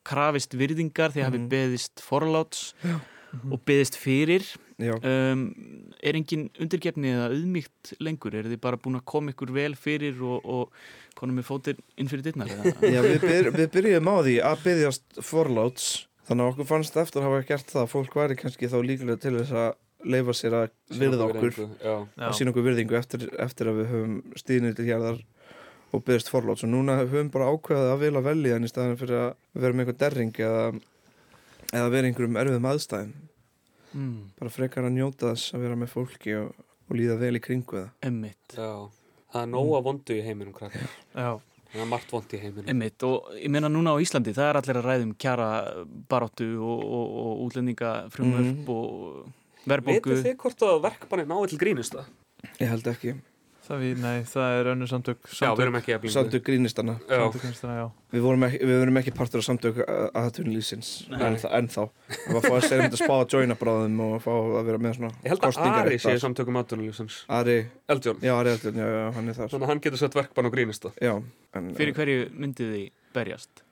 krafist virðingar þið hafið Mhm. beðist forláts Já. og beðist fyrir um, er engin undirgefni eða auðmygt lengur, er þið bara búin að koma ykkur vel fyrir og, og konum með fótir inn fyrir dittnar Já, við, byr, við byrjum á því að byggjast forláts þannig að okkur fannst eftir að hafa gert það að fólk væri kannski þá líklega til þess að leifa sér að virða okkur að sína okkur virðingu eftir, eftir að við höfum stíðnir til hérðar og byggjast forláts. Og núna höfum bara ákveðið að vilja velja en í staðan fyrir að vera með einhver derring eða, eða vera einhverjum erfiðum aðstæðum. Mm. bara frekar að njóta þess að vera með fólki og, og líða vel í kringu það. Emmitt Já, það er nóga vondu í heiminum krakkar. Já. Það er margt vond í heiminu. Einmitt, og ég meina núna á Íslandi, það er allir að ræðum kjara baróttu og, og, og útlendingafrumvörp Mhm. og verðbólgu. Vitið þið hvort að verkbanni náði til grínist það? Ég held ekki Það við, nei, það er önnur samtök, samtök. Samtök grínistana Já. Samtök grínistana, já. Við vorum ekki, við vorum ekki partur af samtök aðtunlýsins en, en þá Það var að fá að segja um þetta spá að joina bráðum og fá að vera með svona Ég held að Ari sé samtökum aðdunulífsins. Ari, Eldjón. já, Ari Eldjón, já, já, hann er þar Þannig að hann getur sett verkbann á grínist það. Já, en, Fyrir hverju myndið þið berjast?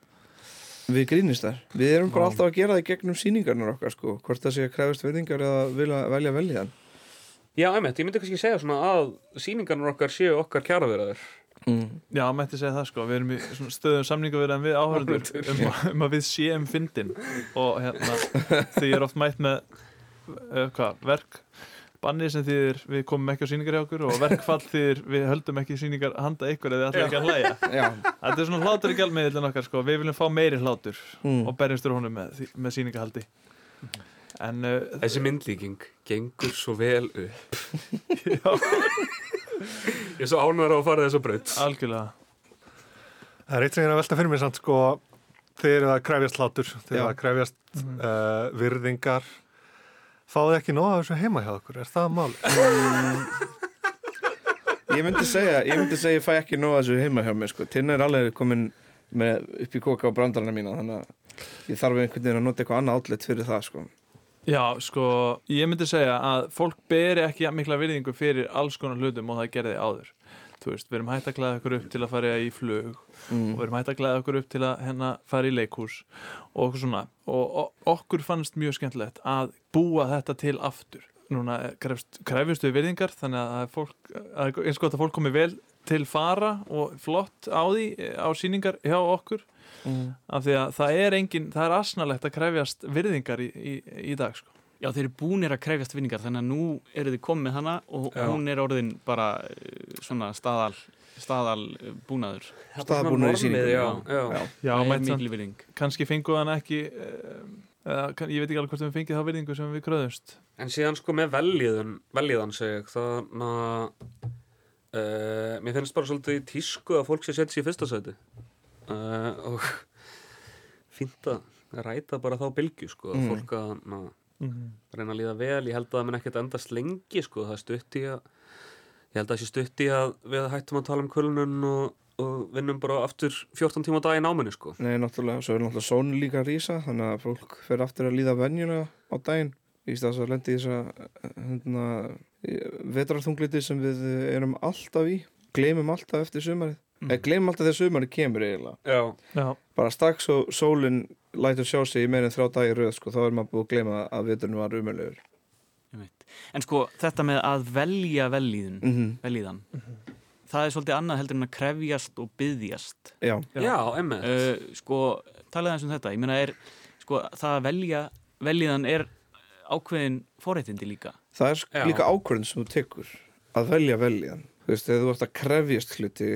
Við grínist þar Við erum bara alltaf að gera það í gegnum sýningarnar okkar sko Hvort það sé að krefast verðingar eða vilja velja veljan Já, einmitt, ég myndi kannski segja svona að síningarnar okkar séu okkar kjaraverðar. mm. Já, mætti segja það sko, við erum í svona stöðum samningavirðan við áhörður um, um að við séum fyndin og hérna því er oft mætt með uh, hvað, verk banni sem þýðir við komum ekki á sýningar hjá okkur og verkfall þýðir við höldum ekki sýningar handa ykkur eða ætlum ekki að hlæja Já. Þetta er svona hlátur í gjaldmiðlun okkar sko, við viljum fá meiri hlátur Mm. og berjumstur honum með, með sýningahaldi en uh, Þessi myndlíking gengur svo vel upp. Ég er svo ánæður á að fara þessu braut. Algjörlega. Það er eitt sem ég er að velta fyrir mér samt sko þeir eru að krefjast hlátur, þeir eru að krefjast Mhm. uh, virðingar fáðu ekki nóg af þessu heima hjá okkur, er það mál? Ég myndi segja, ég myndi segja ég fæ ekki nóg að þessu heima hjá mér sko Tinna er alveg komin með upp í koka á brandarana mína þannig að ég þarf einhvern veginn að nota eitthvað annað outlet fyrir það sko Já, sko, ég myndi segja að fólk beri ekki mikla virðingu fyrir alls konar hlutum og það gerði áður. Þú veist, við erum hægt að klæða okkur upp til að fara í flug Mm. og við erum hægt að klæða okkur upp til að hérna fara í leikhús og okkur svona. Og, og okkur fannst mjög skemmtilegt að búa þetta til aftur. Núna krefjumst við virðingar þannig að fólk, að eins gott að fólk komi vel til fara og flott á því á sýningar hjá okkur Mm. af því að það er engin, það er asnalegt að krefjast virðingar í, í, í dag sko. Já, þeir eru búnir að krefjast vinningar þannig að nú eru þið komið með hana og Já. hún er orðin bara eh, svona staðal, staðal eh, búnaður. Staðalbúnaður í sýningunni, já, já. Já. Já, Það mætti mikil virðing. kannski fengu hann ekki um, eða, kann- ég veit ekki alveg hvort við fengið þá virðingu sem við kröðumst En síðan sko með veljiðan, veljiðan segi ég, þannig að uh, mér finnst bara svolítið í tísku að fólk sé setja sér í fyrsta sæti uh, og fínt að ræta bara þá bylgju sko, að Mm. fólk að na, Mhm. reyna að líða vel, ég held að það mun ekkert endast lengi sko, það stutt í að ég held að það sé stutt í að við hættum að tala um kulnun og, og vinnum bara aftur 14 tíma á dag í náminu sko Nei, náttúrulega, svo er náttúrulega sónu líka að rísa þannig að fólk fer aftur að líða venjuna á daginn í stað þess að lendi þess að hérna, vetrarþungliti sem við erum alltaf í gleymum alltaf eftir sumarið Mm. eða gleymum alltaf þegar sumarið kemur eiginlega Já, Já, bara strax og sólinn lætur sjá sig í meirinn þrjá dagi röð sko, þá er maður búið að gleyma að veturinn var umöluður En sko, þetta með að velja velíðun, Mhm. velíðan, það er svolítið annað heldur en að krefjast og byðjast. Já, já, emmitt Uh, sko, talaðu eins um þetta, ég meina er, sko, það að velja, velíðan er ákveðin forréttindi líka. það er Já. líka ákvörðin sem þú tekur að velja veljan þú veist, þegar þú ert að krefjast hluti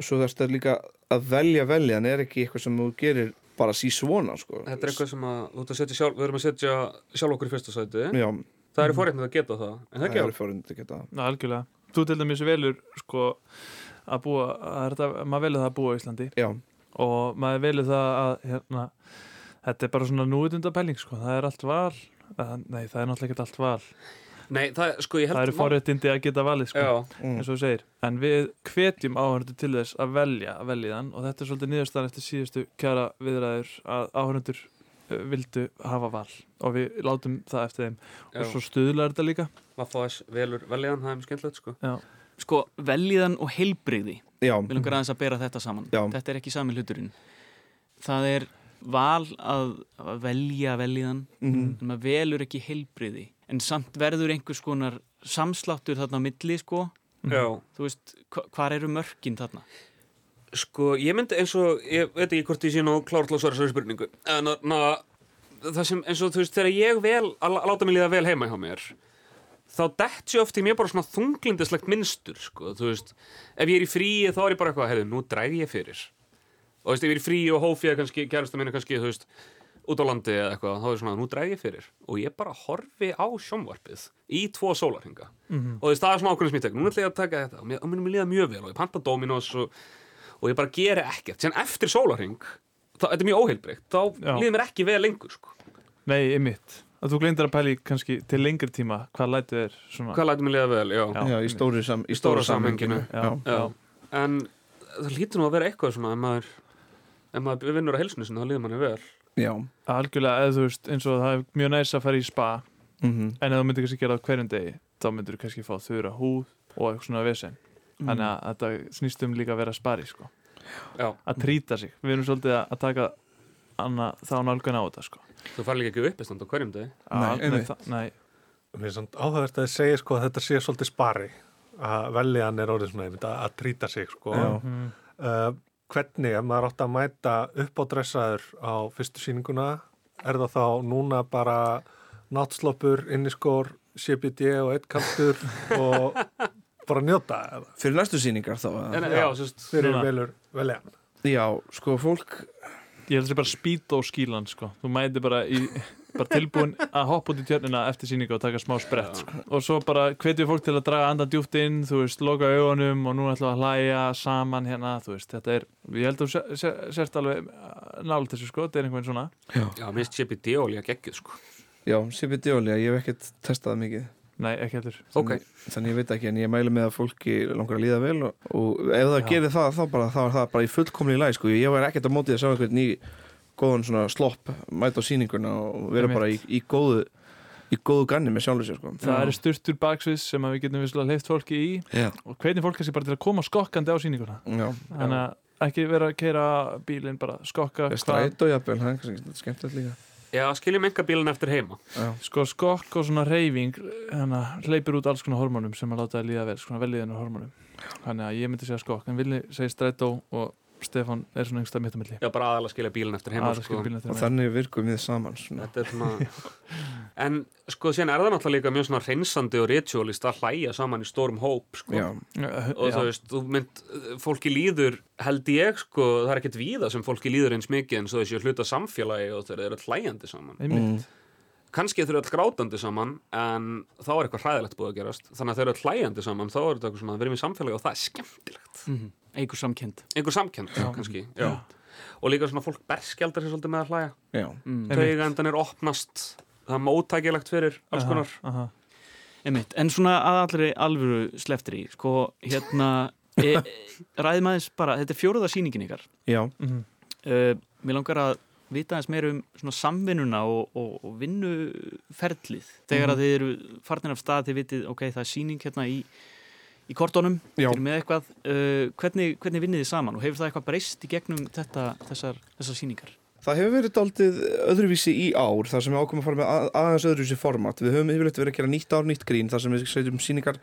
og svo þarfst að líka að velja veljan er ekki eitthvað sem þú gerir bara sí svona sko. Þetta er eitthvað sem að, þú ert að setja sjálf, við erum að setja sjálf okkur í fyrsta sæti. Já, Það eru forréttindi að geta það, en það það ekki er fórund að geta það. algjörlega. Þú til dæmis velur sko að búa, að þetta, maður velur það að búa á Íslandi. Já, og maður velur það að hérna, þetta er bara svona núutunda pæling sko, það er allt val. Að, nei, það er náttúrulega ekki allt val Nei, það, sko, ég held það eru forréttindi að geta valið sko Já, mm. eins og þú segir en við hvetjum áhörndur til þess að velja að velja þann og þetta er svolítið niðurstaðan eftir síðustu kjara viðræður að áhörndur vildu hafa val og við látum það eftir þeim já. og svo stuðlar þetta líka Vaffas velur veljan, það er mjög skemmtilegt, sko Sko, velíðan og heilbrigði, já, við langar aðeins að bera þetta saman. Já. Þetta er ekki sami hluturinn. Það er val að, að velja velíðan, Mhm. en maður velur ekki heilbrigði. En samt verður einhvers konar samsláttur þarna á milli, sko. Já, Þú veist, hva, hvar eru mörkin þarna? sko, ég myndi eins og ég veit ekki hvort ég sé nú klárt að svara þessari spurningu en na, það sem, eins og þú veist, þegar ég vel að láta mig líða vel heima hjá mér þá dett sér oft í mér bara svona þunglindislegt minnstur, sko, þú veist ef ég er í fríi þá er ég bara eitthvað, heyrðu, nú dræg ég fyrir og þú veist, ef ég er í fríi og hófið kannski, kærasta minni kannski, þú veist út á landi eða eitthvað, þá er svona, nú dræg ég fyrir og ég bara horfi á sjónvarpið í tvo sólarhinga Mhm. og þú veist, það er svona ákveðin sem ég tek, núna ætla ég að taka þetta og mér, og mér líða mjög vel og ég panta Dominos og, og ég bara geri ekkert sen eftir sólarring, þá, þetta er mjög óheilbreykt þá líður mér ekki vel lengur sko. Nei, einmitt að þú gleyndir að pæli kannski til lengri tíma hvað lætið er svona hvað lætur mér liða vel, já, Já. Já, í stóri, sam, í stóra stóra samhenginu Já. Já. en það lítur nú að vera eitthvað svona ef maður, ef maður vinnur á heilsunni sinni, þá líður manni vel. Já, algjörlega, eða þú veist, eins og það er mjög næs að fara í spa mhm. en ef þú myndir kannski gera það hverjum degi þá myndir þú kannski fá þurra húð og eitthvað svona vesen. Þannig að þetta snýst um líka að vera spari sko. Já. að trýta sig, við erum svolítið að taka anna, þá nálgun á þetta sko. þú fara líka ekki uppistand á hverjum degi. Nei, er áhugavert að þið segja sko að þetta sé svolítið spari. Að veljan er orðið svona að, að trýta sig sko. Mhm. Uh, hvernig, ef maður átt að mæta uppádressaður á fyrstu sýninguna, er það þá núna bara náttsloppur, inniskór, CBD og eitt kantur og bara njóta eða? Fyrir næstu sýningar þá en, já, sérst, fyrir velur veljan. Já, sko, fólk ég held að það er bara speed og skílan sko. þú mæti bara, í, bara tilbúin að hoppa út í tjörnina eftir sýningu og taka smá sprett sko. og svo bara hvetjum fólk til að draga andan djúpt inn, þú veist, loka augunum og nú ætlum að hlæja saman hérna þú veist, þetta er, ég held að þú sé- sé- sért alveg nált þessu sko, þetta er einhvern svona já, minnst CBD olía geggjuð sko. Já, CBD-olja, ég hef ekkert testað mikið nei, ekki heldur ok, þannig, þannig ég veit ekki, en ég mælu með að fólki langar að líða vel og, og ef það Já. gerir það, þá, bara, þá er það bara í fullkomni læg, sko, ég var ekkert á mótið að sjá einhvern ný góðan svona slopp mæta á sýninguna og vera bara í, í góðu í góðu ganni með sjálfur sér, sko. Það eru sturtur baksviðs sem að við getum visslega leift fólki í. Já, og hvetjum fólk kannski bara til að koma skokkandi á sýninguna? Já, þannig að ekki vera að keira bílinn bara skokka stræt og jafnvel, það er kannski skemmtilegt líka. Já, skiljum enga bílinn eftir heima. Já, sko skokk og svona reyfing hérna, hleypir út alls konar hormónum sem að láta það líða vel, svona velíðinu hormónum. Þannig að ég myndi segja skokk en villi segja strætó og Stefán er svona yngsta mitt á milli já, bara aðalega skilja bílinn eftir heima sko. bílinn eftir og þannig virkum við saman er en sko, síðan er það náttúrulega líka mjög svona reynsandi og ritualist að hlæja saman í stórum hóp sko. Og Já. þú veist, þú mynd fólki líður, held ég sko það er ekkert víða sem fólki líður eins mikið en svo þessi hluta samfélagi og þeir eru hlæjandi saman Einmitt. kannski þeir eru öll grátandi saman en þá er eitthvað hræðilegt búið að gerast þannig að þeir eru hlæjandi saman þá er þetta eitthvað svona að vera í samfélagi og það er skemmtilegt Mhm. Einhver samkend einhver samkend, kannski já. og líka svona fólk berskjaldar sér svolítið með að hlæja. Já, mm. taugandan er opnast. Það er móttækilegt fyrir alls konar. Aha. Einmitt, en svona að allri alvöru sleftir í, sko, hérna e, e, ræðum aðeins bara, þetta er fjóruða sýningin ykkar. Já, Mhm. uh, Mér langar að vita aðeins meira um svona samvinnuna og, og, og vinnuferlið. Þegar Mhm. að þið eru farnir af stað þið vitið, ok, það er sýning hérna í í kortónum, þið eru með eitthvað uh, hvernig, hvernig vinnið þið saman og hefur það eitthvað breyst í gegnum þetta, þessar, þessar sýningar? Það hefur verið daldið öðruvísi í ár þar sem við ákomum að fara með að, aðeins öðruvísi format. Við höfum yfirleitt verið að gera nýtt ár, nýtt grín þar sem við setjum sýningar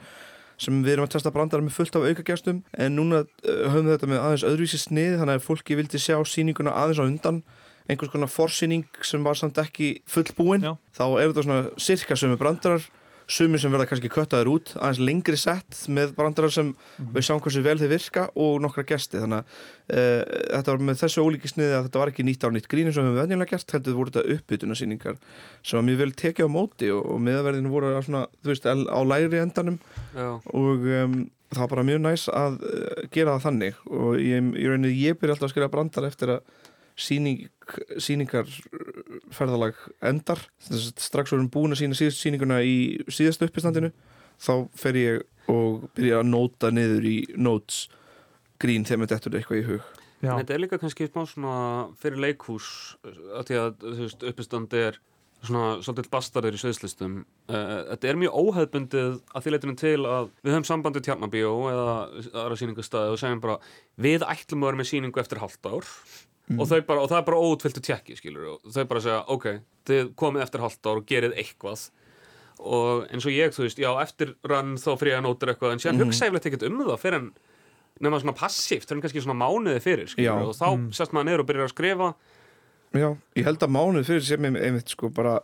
sem við erum að testa brandar með fullt af aukagjastum en núna uh, höfum við þetta með aðeins öðruvísi snið þannig að fólki vildi sjá sýninguna aðeins á undan einhvers konar forsýning sem var samt ekki fullbúin Já. þá er þetta svona sirka sömu brandarar sumir sem verða kannski köttaður út aðeins lengri sett með brandarar sem við sjáum hversu vel þeir virka og nokkra gesti. Þannig að uh, þetta var með þessu ólíki sniði að þetta var ekki nýtt á nýtt gríni sem við venjulega gert heldur voru þetta uppbytunarsýningar sem var mjög vel tekið á móti og, og miðaverðinu voru á svona, veist, á læri endanum. Já, og um, það var bara mjög næs að uh, gera það þannig. Og ég, ég, ég byrja alltaf að skrifa brandar eftir að sýning, sýningar ferðalag endar. Strax vorum búin að sína síðust sýninguna í síðasta uppistandinu þá fer ég og byrja að nóta niður í notes grín þegar mér dettur eitthvað í hug. Já. En þetta er líka kannski smá svona fyrir leikhús að því að veist, uppistandi er svona svolítið bastarður í sviðslistum. Uh, þetta er mjög óhefbundið að því leitinu til að við höfum sambandi tjarnabíó eða aðra sýningastæði og segjum bara við ætlum að vera með sýningu eftir halvt ár og, þau bara, og það er bara óutfylgtu tjekki skilur og þau bara segja ok, þið komið eftir halvt ár og gerið eitthvað og eins og ég, þú veist, já, eftir rann þá fyrir að nótur eitthvað en síðan Mhm. hugsa ég ekkert um það fyrir en nema svona passíft, fyrir kannski svona mánuði fyrir skilur, Já. og þá Mm. sest maður niður og byrjar að skrifa Já, ég held að mánuð fyrir sem einmitt sko bara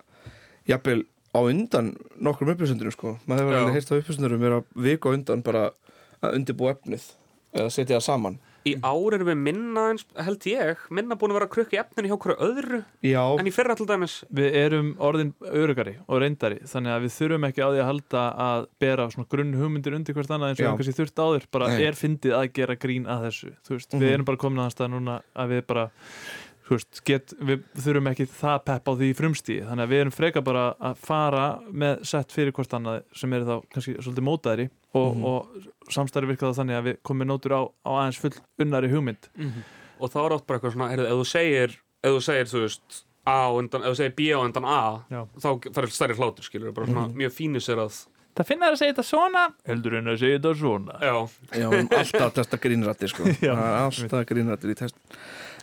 jafnvel á undan nokkrum upplýsundunum sko maður hefur alveg heyrt á upplýsundunum vera viku á undan bara að undirbúa efnið eða setja það saman í ár erum við minna eins, held ég, minna búin að vera að krukka í efninu hjá hverju öðru Já, en í fyrra til dæmis. Við erum orðin örugari og reyndari þannig að við þurfum ekki á því að halda að bera svona grunn hugmyndir undir hvert annað eins og kannski þurft áður. Bara Nei. er fyndið að gera grín að þessu þú veist, Mhm. við erum bara komin að það núna að við bara veist, get, við þurfum ekki það pepp á því í frumstíði þannig að við erum freka bara að fara með sett fyrir hvort annað sem eru þá kannski svolítið mótaðri og, Mhm. og samstæri virkað það þannig að við komum nótur á, á aðeins full unnari hugmynd og þá er oft bara eitthvað svona, heyrðu, ef þú segir ef þú segir, þú veist A á undan, ef þú segir B á undan A Já. þá færður stærri hlátur, skilur bara svona Mhm. mjög fínu sér að Það finnar að segja þetta svona heldur en að segja þetta svona. Já, já, erum alltaf testa grínrættir sko. Alltaf grínrættir í test.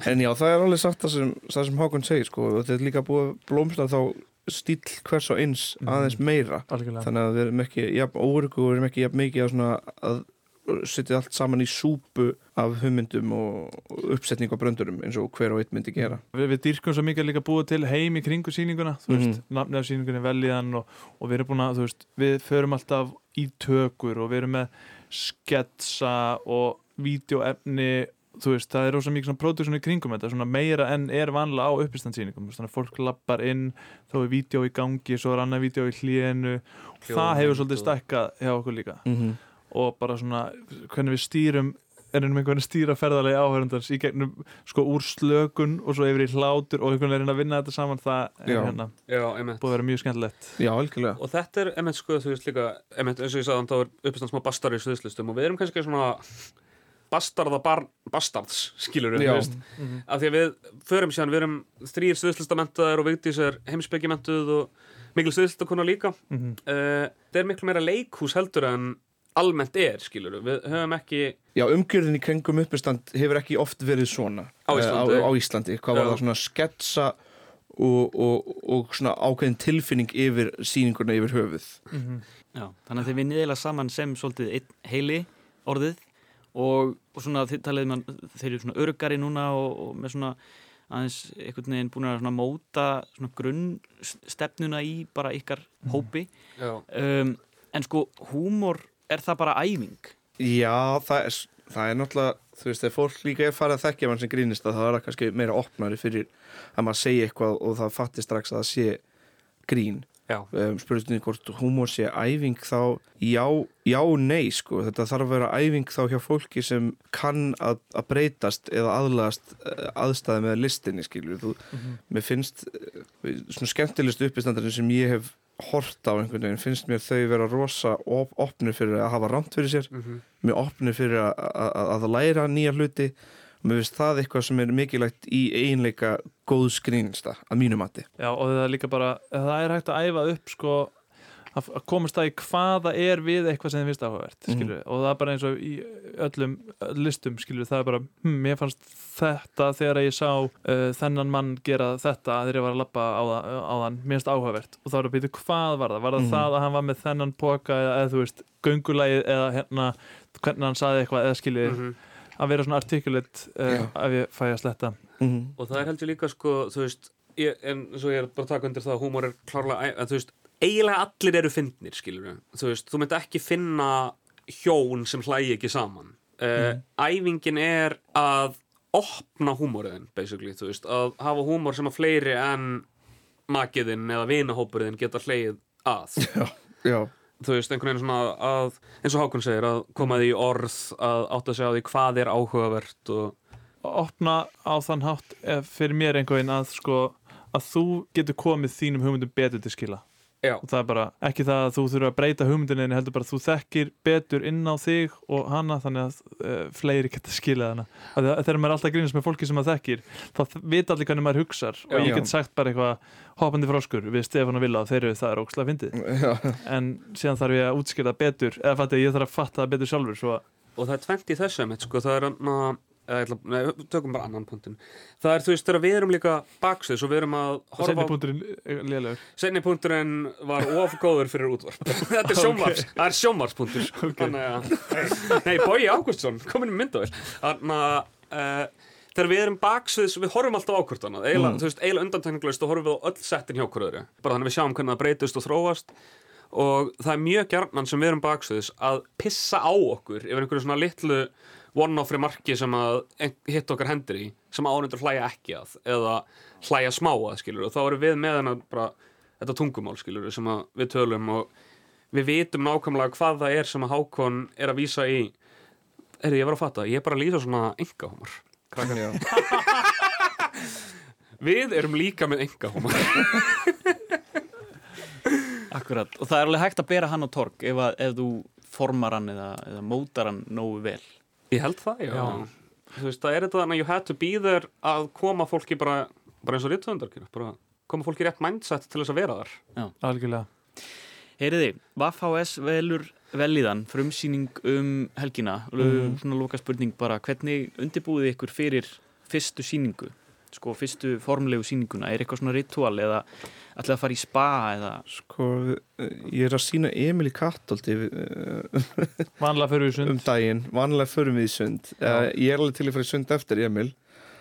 En já, það er alveg sagt það sem, það sem Hákon segir sko. þetta er líka búið að blómsla þá stíl hvers og eins aðeins meira. Algjörlega. Þannig að við erum ekki og við erum ekki jafn mikið að, setja allt saman í súpu af hugmyndum og uppsetning á bröndurum eins og hver og einn myndi gera Við, við dýrkum svo mikið að líka búið til heim í kringu síninguna, þú veist, Mhm. nafnið af síningunni veljiðan og, og við erum búin að, þú veist, við förum alltaf í tökur og við erum með sketsa og vídeoefni, þú veist, það er rosa mikið svona production í kringum þetta, svona meira en er vanlega á uppistandsýningum, þannig að fólk lappar inn, þá er vídeo í gangi, svo er annað vídeo í hlíðinu, það hefur svolítið stækkað hjá okkur líka mm -hmm. Og bara svona hvernig við stýrum erum einhvern veginn stýra ferðalegi áhörundans í gegnum sko úr slökun og svo yfir í hlátur og einhvern veginn að vinna þetta saman það er Já. hérna búið að vera mjög skemmtilegt. Já, og þetta er, einmitt sko, þú veist líka einmitt, eins og ég sagði, þá er uppistand smá bastar í sviðslistum og við erum kannski svona bastarða barn, bastards skilur við, veist. Af því að við förum síðan, við erum þrýr sviðslistamentaðar og Vigdís er heimsbyggimentuð og mikil sviðslistakona líka. Mm -hmm. uh, er almennt er, skilur við, höfum ekki Já, umgjörðin í kringum uppistand hefur ekki oft verið svona. Á eh, Íslandi. á, á Íslandi. Hvað var Já. það svona sketsa og, og, og svona ákveðin tilfinning yfir sýninguna yfir höfuð? Já, þannig að þið vinnið eiginlega saman sem svolítið einn heili orðið og, og svona þið talið man, þeir eru svona örgari núna og, og með svona aðeins einhvern veginn búin að svona móta svona grunnstefnuna í bara ykkar hópi. Já, um, en sko húmor er það bara æfing? Já, það er, það er náttúrulega þú veist, þegar fólk líka er farið að þekkja mann sem grínist þá er það kannski meira opnari fyrir að maður segja eitthvað og það fatti strax að það sé grín. Já, um, spurningi hvort húmor sé æfing þá já, já, nei sko. Þetta þarf að vera æfing þá hjá fólki sem kann að, að breytast eða aðlagast eh, aðstæði með listinni skilur þú, mér finnst eh, svona skemmtilegst uppistandarinn sem ég hef hort á einhvern veginn, finnst mér þau vera rosa op opnir fyrir að hafa rámt fyrir sér. Mhm, mjög opnir fyrir að, að, að læra nýja hluti. Og mér finnst það eitthvað sem er mikilvægt í einleika góð skrýnsta að mínu mati. Já, og það er líka bara, það er hægt að æfa upp sko, að komast það í hvaða er við eitthvað sem þið finnst áhugavert við, og það er bara eins og í öllum listum, skilur það er bara hm, mér fannst þetta þegar ég sá uh, þennan mann gera þetta þegar ég var að lappa á, á þann, mér finnst áhugavert. Og þá er að byrja hvað var það, var það Mhm. það að hann var með þennan póka eða, eða þú veist, göngulægið eða hérna, hvernig hann saði eitthvað eða skilur mhm. að vera svona artikulit uh, ef ég fæ að sletta. Mm og það er heldur líka sko, þú veist ég, en svo ég er bara að taka undir það að húmor er klárlega, en þú veist, eiginlega allir eru fyndnir, skilur við, þú veist, þú myndi ekki finna hjón sem hlægi ekki saman. Uh, æfingin er að opna húmoriðin, basically, þú veist. Að hafa húmor sem að fleiri en makiðin eða vinahópuriðin geta hlegið að. Já, þú veist, einhvern veginn svona að eins og Hákon segir, að koma því orð að átta sig á því hvað er áhugavert og opna á þann hátt fyrir mér einhvern veginn að sko að þú getur komið þínum hugmyndum betur til skila Já. og það er bara ekki það að þú þurfa að breyta hugmyndinni heldur bara að þú þekkir betur inn á þig og hana þannig að uh, fleiri geta skilað hana. Að að þegar maður er alltaf að grínast með fólki sem maður þekkir þá vita allir hvernig maður hugsar. Og ég get sagt bara eitthvað hoppandi froskur við Stefán og Villa og þeir eru það er ókslega fyndið. Já, en síðan þarf ég að útskýra það betur eða fætti ég þarf að fatta það betur sjálfur svo að og það er tvent í þessu einmitt, sko, það er ég ætla, nei, tökum bara annan punktin það er þú veist þegar við erum líka baksviðs og við erum að horfa á lélegur. Senni punkturinn var of góður fyrir útvarp. Þetta er sjónvars, það er sjónvarspunktur þannig að nei, Bói Ágústsson, komin í myndavel uh, þegar við erum baksviðs, við horfum alltaf ákvört annað. Eiginlega, eiginlega undantekninglust og horfum við á öll settin hjá hverju öðru. bara þannig að við sjáum hvernig það breytist og þróast og það er mjög gjarnan sem við erum baksviðs að pissa á okkur yfir einhverju svona litlu one-offri marki sem að hitt okkar hendur í sem ánendur hlæja ekki að eða hlæja smá að skilur og þá erum við með hennar bara þetta tungumál skilur sem að við tölum og við vitum nákvæmlega hvað það er sem að Hákon er að vísa í. Er ég var að fatta, ég er bara að lýsa svona engahumar Já. við erum líka með engahumar Akkurat, og það er alveg hægt að bera hann á torg ef, að, ef þú formar hann eða, eða mótar hann nógu vel Ég held það, já. Þú veist, það er þetta þannig að you had to be there að koma fólki bara, bara eins og rítvöndar, bara koma fólki í rétt mindset til þess að vera þar. Já. Algjörlega. Heyriði, Vafhs velur velíðan, frumsýning um helgina og Mhm. svona loka spurning bara, hvernig undirbúið ykkur fyrir fyrstu síningu? Sko, fyrstu formlegu síninguna, er eitthvað svona ritual eða ætlaði að fara í spa eða? Sko, ég er að sína Emil í Kattolti Vanlega förum við í sund. um daginn, vanlega förum við í sund. Uh, Ég er alveg til að fara í sund eftir Emil.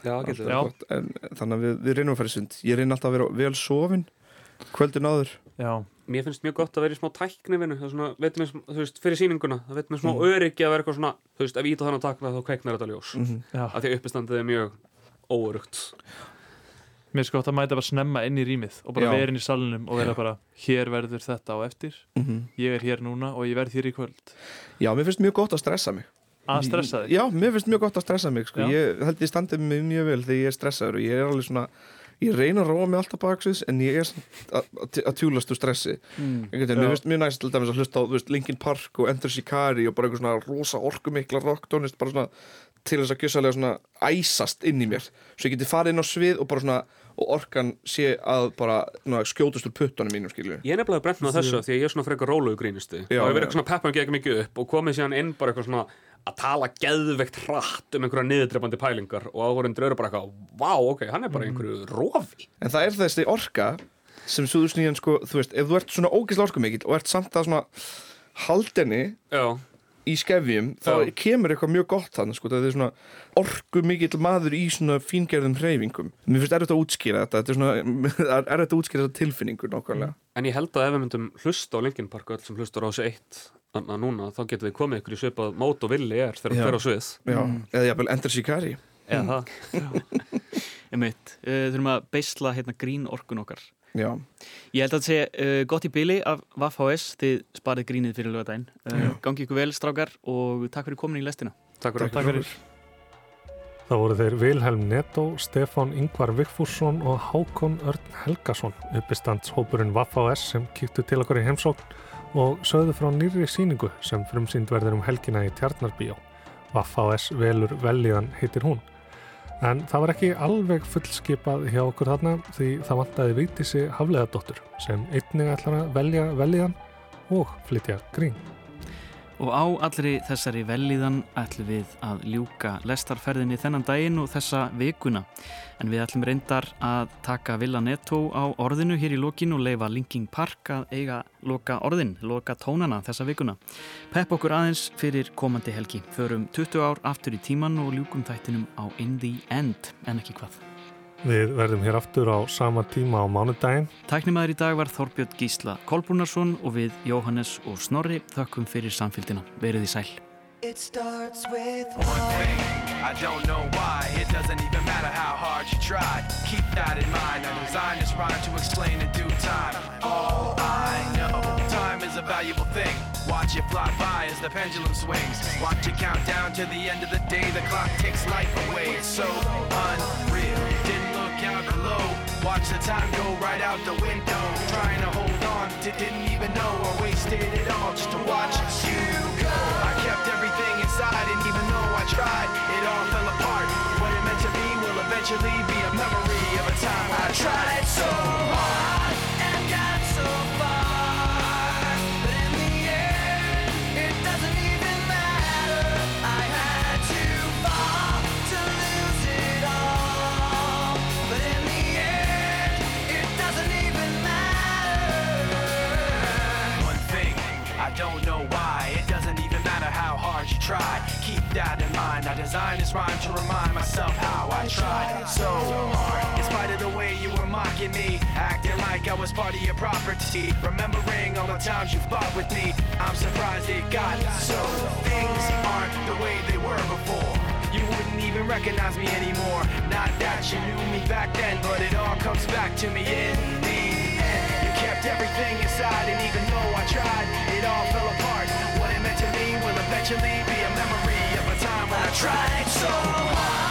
Já, getur Já. gott, en, Þannig að við, við reynum að fara í sund. Ég reyna alltaf að vera vel sofin kvöldin áður. Já, Mér finnst mjög gott að vera í smá tæknivinu, það er svona, veitum við, þú veist, fyrir síninguna, það veitum við smá Mhm. öryggi að vera eitthvað svona, þú veist, ef ég ít á þannig að takna þá kveiknar þetta ljós. mm -hmm. já. Af því að uppistandið er mjög óörugt. Mér sko gott að mæta bara snemma inn í rýmið og bara vera inn í salunum og vera bara hér verður þetta á eftir ég er hér núna og ég verð hér í kvöld. Já, mér finnst mjög gott að stressa mig Að stressa þig? Já, mér finnst mjög gott að stressa mig sko. Ég held ég standið mjög vel þegar ég er stressaður og ég er alveg svona ég reyna að róa mig alltaf baksins en ég er samt að, að, að tjúlast úr stressi Mm. einhvern veginn, mér finnst mjög næst til dæmis að hlusta á veist, Linkin Park og Enter Shikari og bara einhver svona rosa orkumikla rocktónist bara svona til þess að gjössalega svona æsast inn í mér svo ég geti farið inn á svið og bara svona og orkan sé að bara svona, skjótast úr puttunum mínum skilju Ég er nefnilega brent með þessu af því að ég er svona frekar rólugu grínusti. Já, og ég verið já. eitthvað svona peppan ekki mikið upp og komið síðan inn bara eitthvað svona að tala geðveikt hratt um einhverja niðurdrefandi pælingar og áhverjum eru bara eitthvað, vá, ok, hann er bara í einhverju rofi. En það er þessi orka sem svo þú snýjan sko, þú veist, ef þú ert svona ógeðslega orkumikill og ert samt að svona haldinni Já. í skefjum, þá Já. kemur eitthvað mjög gott þannig, sko, það er svona orkumikill maður í svona fíngerðum hreyfingum. Mér finnst erfitt að útskýra þetta, þetta er svona, er erfitt að útskýra þetta tilfinningu nákvæmlega. En ég held að ef við myndum hlusta á Linkin Park öll sem hlustar á þessu eitt þannig að núna, þá getum við komið ykkur í svipað mót og villi er þegar það fer á svið. Já, eða jafnvel Ender Shikari. Eða það. Einmitt, uh, þurfum að beisla hérna grín orkun okkar. Já. Ég held að þetta sé uh, gott í bili af VAFHS þið sparið grínið fyrir lögadaginn uh, Já. Gangi ykkur vel strákar og takk fyrir komin í lestina. Takk fyrir Takk fyrir. Það voru þeir Vilhelm Netto, Stefán Ingvar Vigfússon og Hákon Örn Helgason. Uppistandshópurinn Vaffa.S sem kíktu til okkur í heimsókn og sögðu frá nýri síningu sem frumsýnd verður um helgina í Tjarnarbíó. Vaffa.S velur velíðan heitir hún. En það var ekki alveg fullskipað hjá okkur þarna því það vantaði Vítísi Hafleðadóttur sem einnig ætlar að velja velíðan og flytja grín. Og á allri þessari velíðan ætlum við að ljúka lestarferðinni þennan daginn og þessa vikuna. En við ætlum reyndar að taka Villa Netto á orðinu hér í lokin og leifa Linking Park að eiga loka orðin, loka tónana þessa vikuna. Pepp okkur aðeins fyrir komandi helgi. Förum 20 ár aftur í tíman og ljúkum þættinum á In the End, en ekki hvað. Við verðum hér aftur á sama tíma á mánudaginn. Tæknimaður í dag var Þorbjörn Gísla Kolbúnarsson og við Jóhannes og Snorri þökkum fyrir samfélgina. Verið í sæl. It starts with one thing. I don't know why. It doesn't even matter how hard you try. Keep that in mind. I designed this rhyme to explain in due time. All I know, time is a valuable thing. Watch it fly by as the pendulum swings. Watch it count down to the end of the day. The clock takes life away. It's so unreal. Out below. Watch the time go right out the window. Trying to hold on didn't even know I wasted it all just to watch you go. I kept everything inside, and even though I tried, it all fell apart. What it meant to be will eventually be a memory of a time I tried so hard try. Keep that in mind. I designed this rhyme to remind myself how I tried so hard. In spite of the way you were mocking me, acting like I was part of your property. Remembering all the times you fought with me, I'm surprised it got so. Things aren't the way they were before. before. You wouldn't even recognize me anymore. Not that you knew me back then, but it all comes back to me in the end. You kept everything inside, and even though I tried, it all fell apart. What it meant to me will eventually be I tried so hard